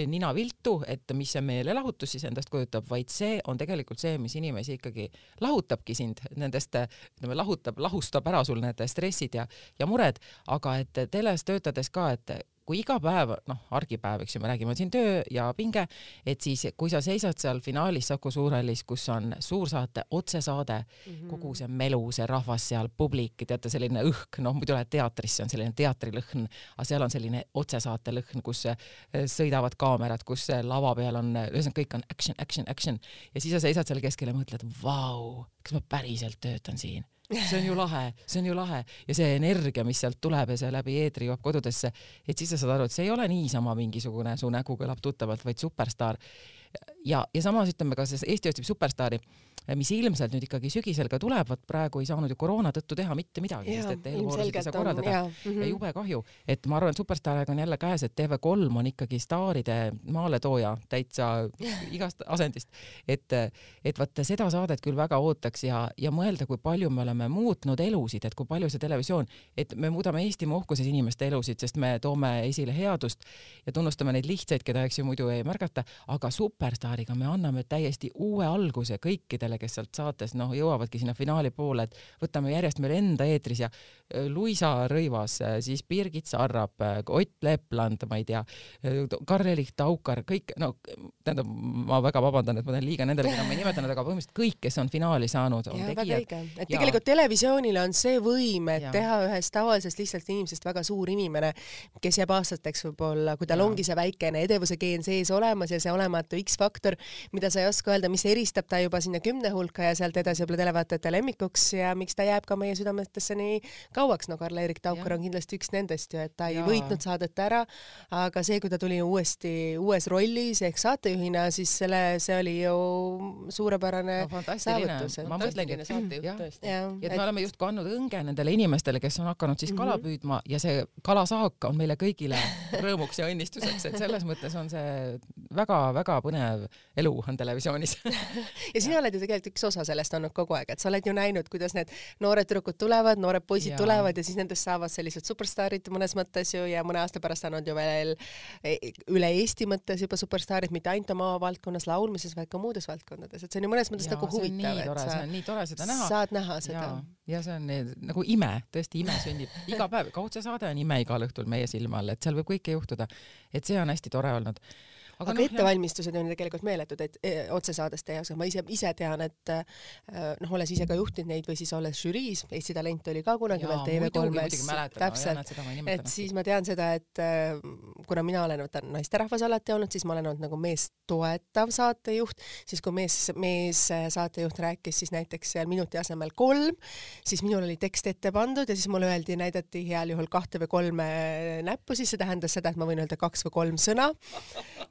nina viltu, et mis see meelelahutus siis endast kujutab, vaid see on tegelikult see, mis inimesi ikkagi lahutabki sind nendest, ütleme, lahutab, lahustab ära sul need stressid ja, ja mured, aga et teles töötades ka, et kui iga päev, noh, argipäev, eks ju, me räägime siin töö ja pinge, et siis kui sa seisad seal finaalis Saku Suurhallis, kus on suursaate otsesaade mm, -hmm. kogu see melu, see rahvas seal, publik, teate, selline õhk, noh, muidu lähed teatrisse, on selline teatrilõhn, aga seal on selline otsesaate lõhn, kus eh, sõidavad kaamerad, kus lava peal on, ühesõnaga kõik on action, action, action ja siis sa seisad seal keskel ja mõtled, vau, kas ma päriselt töötan siin see on ju lahe, see on ju lahe ja see energia, mis sealt tuleb ja see läbi eetri jõuab kodudesse, et siis sa saad aru, et see ei ole niisama mingisugune su nägu kõlab tuttavalt, vaid superstaar. Ja, ja samas ütleme ka see Eesti otsib superstaari mis ilmselt nüüd ikkagi sügisel ka tuleb, vot praegu ei saanud ju koroona tõttu teha mitte midagi, sest et eelvoorusid ei saa korraldada. ja, mm -hmm. ja jube kahju, et ma arvan, et Superstaariga on jälle käes, et TV3 on ikkagi staaride maaletooja täitsa [laughs] igast asendist, et, et vot seda saadet küll väga ootaks ja, ja mõelda, kui palju me oleme muutnud elusid, et kui palju see televisioon, et me muudame Eestimaa uhkuses inimeste elusid, sest me toome esile headust ja tunnustame neid lihtsaid, keda eks ju muidu ei märgata, aga super Superstaariga me anname täiesti uue alguse kõikidele, kes sealt saates noh, jõuavadki sinna finaali poole, et võtame järjest meil enda eetris ja äh, Luisa Rõivas, äh, siis Birgit Sarrap, Ott Lepland, ma ei tea, Karl-Erik Taukar, kõik, no tähendab, ma väga vabandan, et ma teen liiga nendele, keda ma ei nimetanud, aga põhimõtteliselt kõik, kes on finaali saanud, on ja, tegijad. et ja. tegelikult televisioonile on see võim, et ja. teha ühest tavalisest lihtsalt inimesest väga suur inimene, kes jääb aastateks võib-olla, kui tal ja. ongi see väikene edevuse geen sees olemas ja see olematu X-faktor, mida sa ei oska öelda, mis eristab ta juba sinna kümne hulka ja sealt edasi võib-olla televaatajate lemmikuks ja miks ta jääb ka meie südametesse nii kauaks, no Karl-Erik Taukar on kindlasti üks nendest ju, et ta ei ja. võitnud saadet ära, aga see, kui ta tuli uuesti uues rollis ehk saatejuhina, siis selle, see oli ju suurepärane no, saavutus. ma mõtlengi, et saatejuht tõesti. ja et, et me oleme justkui andnud õnge nendele inimestele, kes on hakanud siis kala mhm. püüdma ja see kalasaak on meile kõigile rõõmuks ja õnnistuseks, et selles mõttes on see väga-väga põnev elu on televisioonis [laughs] ja sina oled ju tegelikult üks osa sellest olnud kogu aeg, et sa oled ju näinud, kuidas need noored tüdrukud tulevad, noored poisid ja. tulevad ja siis nendest saavad sellised superstaarid mõnes mõttes ju ja mõne aasta pärast on nad ju veel e, üle Eesti mõttes juba superstaarid, mitte ainult oma valdkonnas laulmises, vaid ka muudes valdkondades, et see on ju mõnes mõttes ja, nagu huvitav, see on nii tore seda näha. saad näha seda. ja see on nii, nagu ime, tõesti ime sünnib iga päev, ka otsesaade on ime igal õhtul meie silma all, et seal võib kõike juhtuda. et see on hästi tore olnud aga, aga no, ettevalmistused on tegelikult meeletud, et e, otsesaadest teha, ma ise, ise tean, et äh, noh, olles ise ka juhtinud neid või siis olles žüriis, Eesti Talent oli ka kunagi veel TV3-s, täpselt, et siis ma tean seda, et äh, kuna mina olen vaata naisterahvas alati olnud, siis ma olen olnud nagu meest toetav saatejuht, siis kui mees, mees saatejuht rääkis siis näiteks seal minuti asemel kolm, siis minul oli tekst ette pandud ja siis mulle öeldi, näidati heal juhul kahte või kolme näppu, siis see tähendas seda, et ma võin öelda kaks või kolm sõna.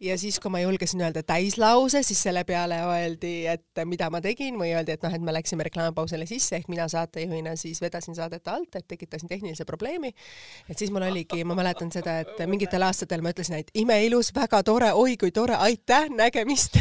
Ja siis, kui ma julgesin öelda täislause, siis selle peale öeldi, et mida ma tegin või öeldi, et noh, et me läksime reklaamipausile sisse ehk mina saatejuhina siis vedasin saadet alt, et tekitasin tehnilise probleemi. et siis mul oligi, ma mäletan seda, et mingitel aastatel ma ütlesin, et imeilus, väga tore, oi kui tore, aitäh, nägemist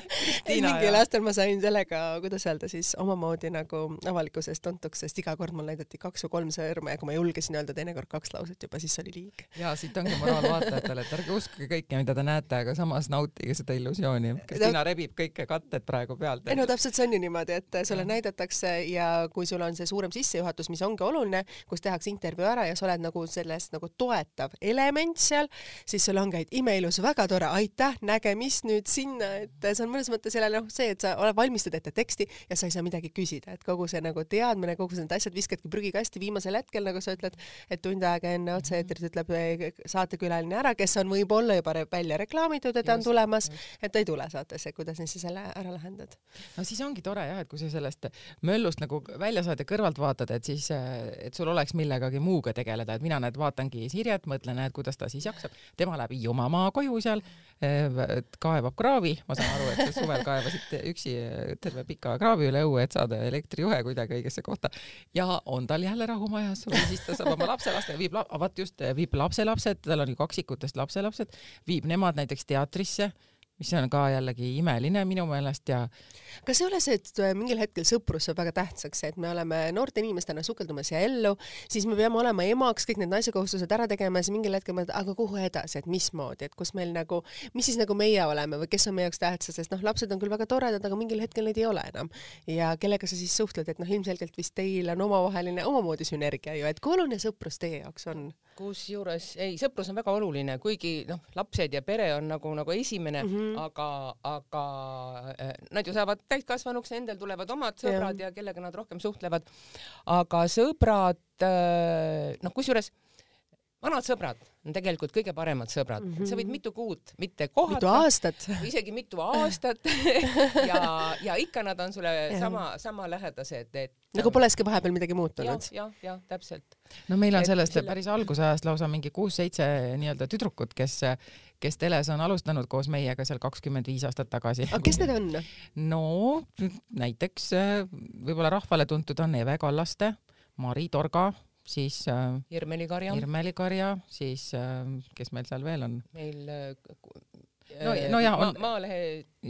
[laughs] mingil aastal ma sain sellega, kuidas öelda siis omamoodi nagu avalikkuses tuntuks, sest iga kord mul näidati kaks või kolm sõrme ja kui ma julgesin öelda teinekord kaks lauset juba, siis oli liig. ja siit ongi moraal vaatajatele, et ärge uskuge kõike, mida te näete, aga samas nautige seda illusiooni. Kristina rebib kõike katted praegu pealt. ei no täpselt see on ju niimoodi, et sulle näidatakse ja kui sul on see suurem sissejuhatus, mis ongi oluline, kus tehakse intervjuu ära ja sa oled nagu sellest nagu toetav element seal, siis sul ongi, et imeilus, väga tore, aitäh, nägemist nüüd sinna, et see on mõnes mõttes jälle noh, see, et sa oled valmistad ette teksti ja sa ei saa midagi küsida, et kogu see nagu teadmine, kogu need asjad viskadki prügikasti viimasel hetkel, nagu sa ütled, et tund aega enne otse-eetrit ütleb saatekülaline ära, kes on võib-olla juba välja reklaamitud, et ta on tulemas, et ta ei tule saatesse, kuidas sa selle ära lahendad? no siis ongi tore jah, et kui sa sellest möllust nagu välja saad ja kõrvalt vaatad, et siis, et sul oleks millegagi muuga tegeleda, et mina näed, vaatangi Sirjet, mõtlen, et kuidas ta siis jaksab, tema läheb Hiiumaa koju seal, kaevab kraavi, ma saan aru, et suvel kaevasid üksi terve pika kraavi üle õue, et saada elektrijuhe kuidagi õigesse kohta. Ja on tal jälle rahu majas või siis ta saab oma lapselastega, viib, vaat just, viib lapselapsed, tal on ju kaksikutest lapselapsed, viib nemad näiteks teatrisse mis on ka jällegi imeline minu meelest ja kas ei ole see, et äh, mingil hetkel sõprus saab väga tähtsaks, et me oleme noorte inimestena sukeldumas siia ellu, siis me peame olema emaks, kõik need naise kohustused ära tegema ja siis mingil hetkel mõtled, aga kuhu edasi, et mismoodi, et kus meil nagu, mis siis nagu meie oleme või kes on meie jaoks tähtsad, sest noh, lapsed on küll väga toredad, aga mingil hetkel neid ei ole enam. ja kellega sa siis suhtled, et noh, ilmselgelt vist teil on omavaheline omamoodi sünergia ju, et kui oluline sõprus teie jaoks on? kusjuures ei, sõprus on väga oluline, kuigi noh, lapsed ja pere on nagu, nagu esimene mm, -hmm. Aga, aga äh, nad ju saavad täiskasvanuks, nendel tulevad omad sõbrad ja. ja kellega nad rohkem suhtlevad. aga sõbrad äh,, noh, kusjuures vanad sõbrad on tegelikult kõige paremad sõbrad mm, -hmm. sa võid mitu kuud mitte kohata. mitu aastat. [laughs] isegi mitu aastat [laughs] ja, ja ikka nad on sulle ja. sama, sama lähedased, et. nagu polekski vahepeal midagi muutunud ja,. jah, jah, täpselt. no meil on et sellest selle... päris algusajast lausa mingi kuus-seitse nii-öelda tüdrukut, kes, kes teles on alustanud koos meiega seal kakskümmend viis aastat tagasi. aga kes need on? no näiteks võib-olla rahvale tuntud on Eve Kallaste, Mari Torga siis äh, Irmeli Karja. Irmeli Karja, siis äh, kes meil seal veel on? meil äh, no, no ja on ma, Maalehe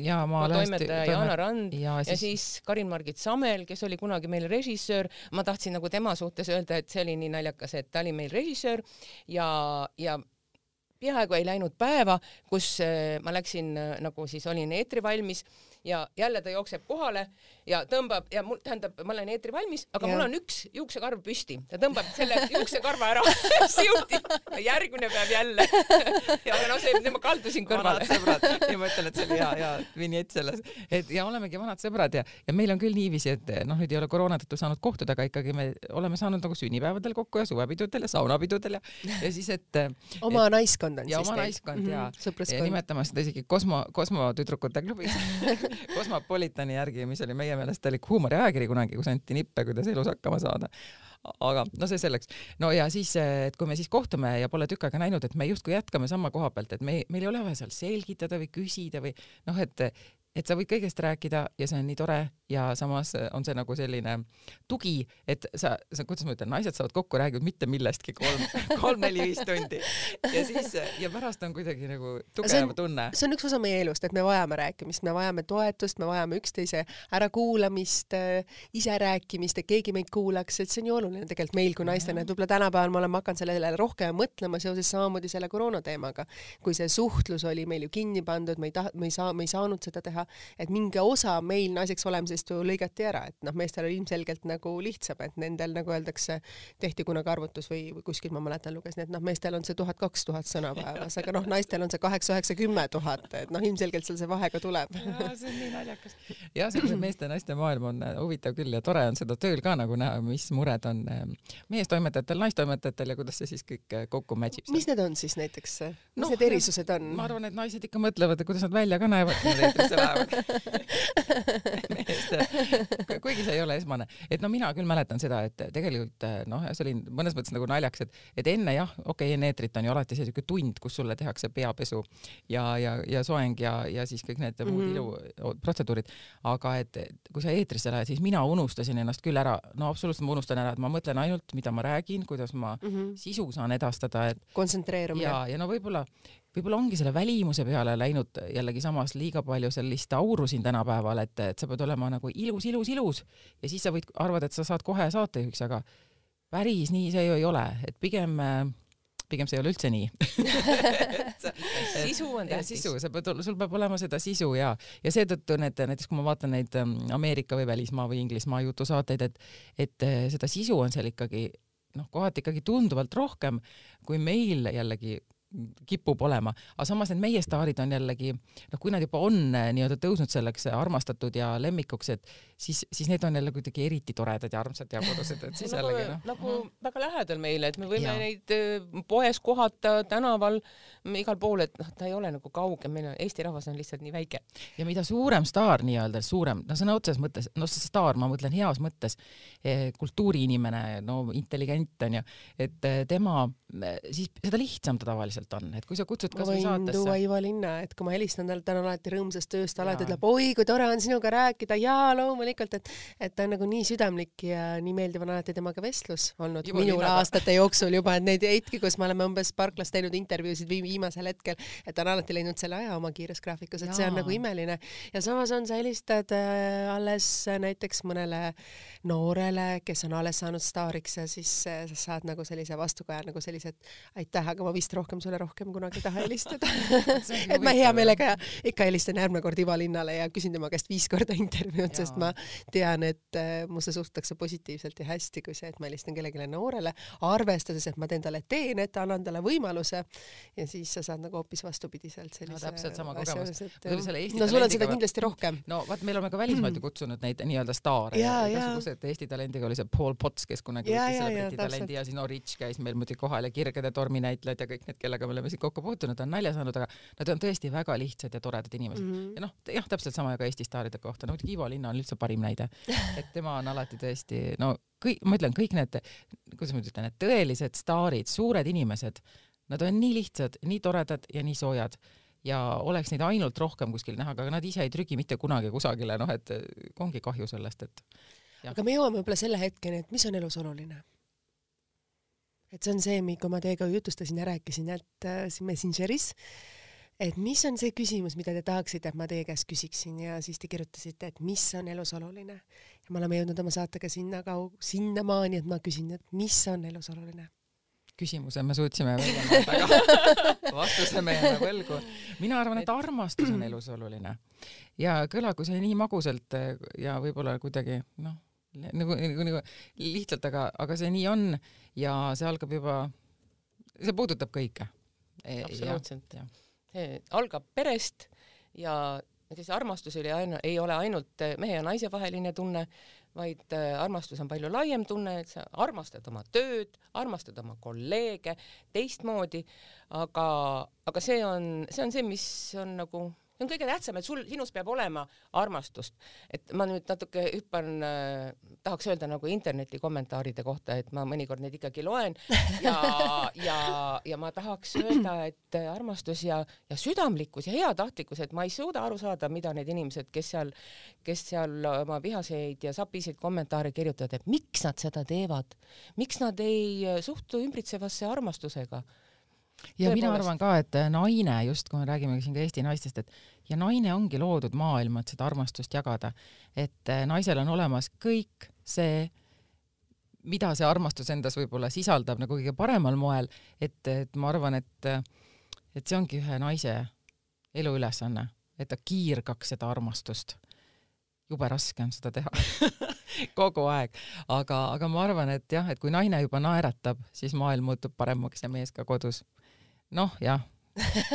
ja Maalehest toimetaja Jaana Rand ja siis, ja siis Karin-Margit Samel, kes oli kunagi meil režissöör. ma tahtsin nagu tema suhtes öelda, et see oli nii naljakas, et ta oli meil režissöör ja, ja peaaegu ei läinud päeva, kus äh, ma läksin äh, nagu siis olin eetri valmis ja jälle ta jookseb kohale ja tõmbab ja mul tähendab, ma olen eetri valmis, aga ja. mul on üks juuksekarv püsti, ta tõmbab selle [laughs] juuksekarva ära [laughs] siuti, järgmine päev jälle. [laughs] ja no see, ma kaldusin kõrvale. vanad sõbrad ja ma ütlen, et see oli hea, hea vinjett selles, et ja olemegi vanad sõbrad ja, ja meil on küll niiviisi, et noh, nüüd ei ole koroona tõttu saanud kohtuda, aga ikkagi me oleme saanud nagu sünnipäevadel kokku ja suvepidudel ja saunapidudel ja, ja siis, et. oma et, naiskond on ja siis teil? oma naiskond mm -hmm. ja, ja nimetame seda isegi kosmo, kosmotüdrukute klubis Cosmopolitani järgi, mis oli meie meelest oli huumoriajakiri kunagi, kus anti nippe, kuidas elus hakkama saada aga no see selleks. no ja siis, et kui me siis kohtume ja pole tükk aega näinud, et me justkui jätkame sama koha pealt, et me, meil ei ole vaja seal selgitada või küsida või noh, et et sa võid kõigest rääkida ja see on nii tore ja samas on see nagu selline tugi, et sa, sa, kuidas ma ütlen, naised saavad kokku, räägivad mitte millestki kolm, [laughs] kolm-neli-viis tundi. Ja siis ja pärast on kuidagi nagu tugev on, tunne. see on üks osa meie elust, et me vajame rääkimist, me vajame toetust, me vajame üksteise ärakuulamist, ise rääkimist, et keegi meid kuulaks, et see on ju oluline tegelikult meil kui naistena, et võib-olla tänapäeval me oleme hakanud sellele rohkem mõtlema seoses samamoodi selle koroona teemaga, kui see suhtlus oli meil ju kinni pandud, me ei taha, me ei saa, me ei saanud seda teha teha, et mingi osa meil naiseks olemisest ju lõigati ära, et noh, meestel oli ilmselgelt nagu lihtsam, et nendel nagu öeldakse, tehti kunagi arvutus või, või kuskil ma mäletan lugesin, et noh, meestel on see tuhat, kaks tuhat sõna päevas, aga noh, naistel on see kaheksa, üheksa, kümme tuhat, et noh, ilmselgelt seal see vahe ka tuleb. see on nii naljakas. jah, see meeste-naiste maailm on äh, huvitav küll ja tore on seda tööl ka nagu näha, mis mured on äh, meestoimetajatel, naistoimetajatel ja kuidas see siis kõik äh, kokku match ib. mis need on siis näiteks, mis no, need erisused on? ma arvan, et naised ikka mõtlevad, kuidas nad välja ka näevad, kui nad eetrisse lähevad [laughs] [laughs] kuigi see ei ole esmane, et no mina küll mäletan seda, et tegelikult noh, see oli mõnes mõttes nagu naljakas, et, et enne jah, okei okay,, enne eetrit on ju alati see siuke tund, kus sulle tehakse peapesu ja, ja, ja soeng ja, ja siis kõik need mm -hmm. muud mhm. iluprotseduurid, aga et, et kui sa eetrisse lähed, siis mina unustasin ennast küll ära, no absoluutselt ma unustan ära, et ma mõtlen ainult, mida ma räägin, kuidas ma mm -hmm. sisu saan edastada, et kontsentreerumine. ja, ja no võib-olla võib-olla ongi selle välimuse peale läinud jällegi samas liiga palju sellist auru siin tänapäeval, et, et sa pead olema nagu ilus, ilus, ilus. Ja siis sa võid arvada, et sa saad kohe saatejuhiks, aga päris nii see ju ei ole, et pigem pigem see ei ole üldse nii. [laughs] Sisu on tähtis. sisu, sa pead, sul peab olema seda sisu ja, ja seetõttu need näiteks kui ma vaatan neid ähm, Ameerika või välismaa või Inglismaa jutusaateid, et, et äh, seda sisu on seal ikkagi noh, kohati ikkagi tunduvalt rohkem kui meil jällegi kipub olema, aga samas need meie staarid on jällegi noh, kui nad juba on eh, nii-öelda tõusnud selleks armastatud ja lemmikuks, et siis, siis need on jälle kuidagi eriti toredad ja armsad ja kodused, et siis [laughs] nagu, jällegi noh. nagu mm. väga lähedal meile, et me võime ja. neid eh, poes kohata, tänaval, igal pool, et noh, ta ei ole nagu kauge, meil on, Eesti rahvas on lihtsalt nii väike. ja mida suurem staar nii-öelda, suurem, no sõna otseses mõttes, no see staar, ma mõtlen heas mõttes eh,, kultuuriinimene, no intelligent on ju, et tema, siis seda lihtsam ta tavaliselt on, et kui sa kutsud kasvõi saatesse. tuua Ivo Linna, et kui ma helistan talle, ta on alati rõõmsast tööst, alati ütleb, oi kui tore on sinuga rääkida ja loomulikult, et et ta on nagu nii südamlik ja nii meeldiv on alati temaga vestlus olnud Ivo minul Linnaga. aastate jooksul juba, et neid hetki, kus me oleme umbes parklas teinud intervjuusid viimasel hetkel, et ta on alati leidnud selle aja oma kiires graafikus, et ja. see on nagu imeline. ja samas on, sa helistad äh, alles näiteks mõnele noorele, kes on alles saanud staariks ja siis äh, sa saad nagu sellise vastukaja nagu sellised aitäh, aga ma vist rohkem sulle rohkem kunagi ei taha helistada [laughs] et ma hea meelega ikka helistan järgmine kord Ivo Linnale ja küsin tema käest viis korda intervjuud, sest ma tean, et äh, musse suhtutakse positiivselt ja hästi, kui see, et ma helistan kellelegi noorele, arvestades, et ma teen talle teenet, annan talle võimaluse ja siis sa saad nagu hoopis vastupidiselt sellise no, täpselt sama kogemus. no sul on seda kindlasti rohkem. no vaat me oleme ka välismaalt ju kutsunud neid nii-öelda staare ja, ja igasugused Eesti talendiga oli see Paul Potts, kes kunagi võttis selle Briti talendi ja siis no Rich käis meil muidugi kohal ja Kirgede torminäitlejad ja kõik need, kellega me oleme siin kokku puutunud, on nalja saanud, aga nad on tõesti väga lihtsad ja toredad inimesed mm. -hmm. ja noh, jah, täpselt sama ka Eesti staaride kohta, no muidugi Ivo Linna on üldse parim näide, [laughs] et tema on alati tõesti, no kõik, ma ütlen, kõik need, kuidas ma ütlen, need tõelised staarid, suured inimesed, nad on nii lihtsad, nii toredad ja nii soojad. Ja oleks neid ainult rohkem kuskil näha, aga nad ise ei trügi mitte kunagi kusagile, noh et ongi kahju sellest, et. aga me jõuame võib-olla selle hetkeni, et mis on elus oluline? Et see on see, kui ma teiega jutustasin ja rääkisin, et äh, siin Messengeris, et mis on see küsimus, mida te tahaksite, et ma teie käest küsiksin ja siis te kirjutasite, et mis on elus oluline. ja me oleme jõudnud oma saatega sinna kau-, sinnamaani, et ma küsin, et mis on elus oluline? küsimuse me suutsime välja mõelda, aga [laughs] vastuse me jääme võlgu. mina arvan, et armastus on elus oluline ja kõlagu see nii magusalt ja võib-olla kuidagi noh, nagu, nagu, nagu lihtsalt, aga, aga see nii on ja see algab juba, see puudutab kõike. E, absoluutselt. See algab perest ja siis armastus oli ainu-, ei ole ainult mehe ja naise vaheline tunne, vaid äh, armastus on palju laiem tunne, et sa armastad oma tööd, armastad oma kolleege teistmoodi, aga, aga see on, see on see, mis on nagu see on kõige tähtsam, et sul, sinus peab olema armastust. et ma nüüd natuke hüppan äh,, tahaks öelda nagu interneti kommentaaride kohta, et ma mõnikord neid ikkagi loen. [laughs] Ja, ja, ja ma tahaks öelda, et armastus ja, ja südamlikkus ja heatahtlikkus, et ma ei suuda aru saada, mida need inimesed, kes seal, kes seal oma vihaseid ja sapiseid kommentaare kirjutavad, et miks nad seda teevad, miks nad ei suhtu ümbritsevasse armastusega ja Tõepoolest. mina arvan ka, et naine, just kui me räägime siin ka Eesti naistest, et ja naine ongi loodud maailma, et seda armastust jagada. et eh, naisel on olemas kõik see, mida see armastus endas võib-olla sisaldab nagu kõige paremal moel, et, et ma arvan, et, et see ongi ühe naise eluülesanne, et ta kiirgaks seda armastust. jube raske on seda teha [laughs] kogu aeg, aga, aga ma arvan, et jah, et kui naine juba naeratab, siis maailm muutub paremaks ja mees ka kodus noh, jah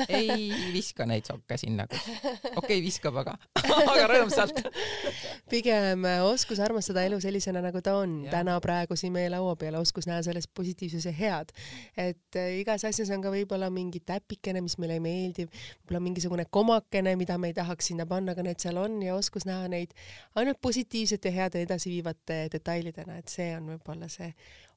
ei [laughs] viska neid sokke sinna, kus, okei okay, viskab, aga, [laughs] aga rõõmsalt. pigem äh, oskus armastada elu sellisena, nagu ta on ja. täna praegu siin meie laua peal, oskus näha selles positiivsuse head. et äh, igas asjas on ka võib-olla mingi täpikene, mis meile ei meeldi, võib-olla mingisugune komakene, mida me ei tahaks sinna panna, aga need seal on ja oskus näha neid ainult positiivsete, heade, edasiviivate detailidena, et see on võib-olla see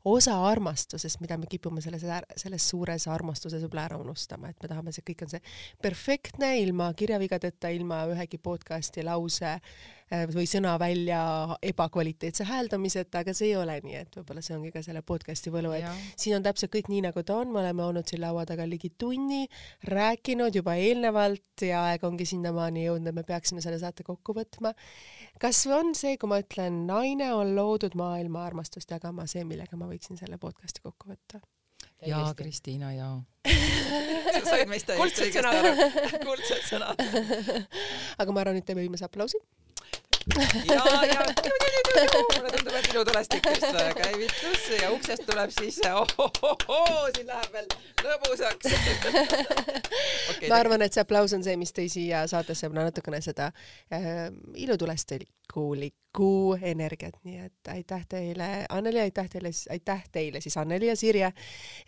osa armastusest, mida me kipume selles, selles suures armastuses võib-olla ära unustama, et me tahame, see kõik on see perfektne, ilma kirjavigadeta, ilma ühegi podcasti lause äh, või sõna välja ebakvaliteetse hääldamiseta, aga see ei ole nii, et võib-olla see ongi ka selle podcasti võlu, et ja. siin on täpselt kõik nii, nagu ta on, me oleme olnud siin laua taga ligi tunni, rääkinud juba eelnevalt ja aeg ongi sinnamaani jõudnud, et me peaksime selle saate kokku võtma kas on see, kui ma ütlen, naine on loodud maailma armastust jagama, see, millega ma võiksin selle podcasti kokku võtta? jaa, Kristiina, jaa [laughs] sa said meist täiesti õigesti aru. kuldsed sõnad. [laughs] aga ma arvan, et teeme viimase aplausi ja, ja. Mulle tundub, et minu tulestik just käivitus ja uksest tuleb siis ohohohoo, siin läheb veel lõbusaks. [laughs] Okay,. ma arvan, et see aplaus on see, mis tõi siia saatesse natukene seda äh, ilutulestikku kuu energiat, nii et aitäh teile, Anneli, aitäh teile, aitäh teile siis Anneli ja Sirje,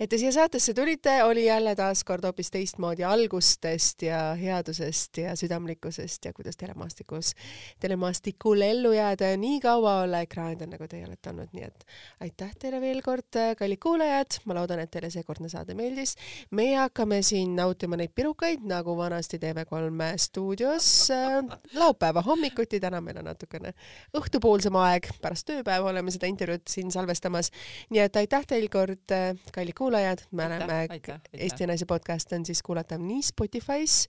et te siia saatesse tulite, oli jälle taaskord hoopis teistmoodi algustest ja headusest ja südamlikkusest ja kuidas telemastikus, telemaastikul ellu jääda ja nii kaua olla ekraanidel, nagu teie olete olnud, nii et aitäh teile veel kord, kallid kuulajad, ma loodan, et teile seekordne saade meeldis. meie hakkame siin nautima neid pirukaid, nagu vanasti TV3 stuudios laupäeva hommikuti, täna meil on natukene õhtupoolsem aeg, pärast tööpäeva oleme seda intervjuud siin salvestamas. nii et aitäh teil kord, kallid kuulajad, me oleme, Eesti Naise podcast on siis kuulatav nii Spotify's,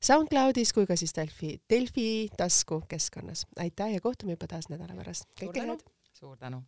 SoundCloudis kui ka siis Delfi, Delfi tasku keskkonnas. aitäh ja kohtume juba taas nädala pärast. kõike head! suur tänu!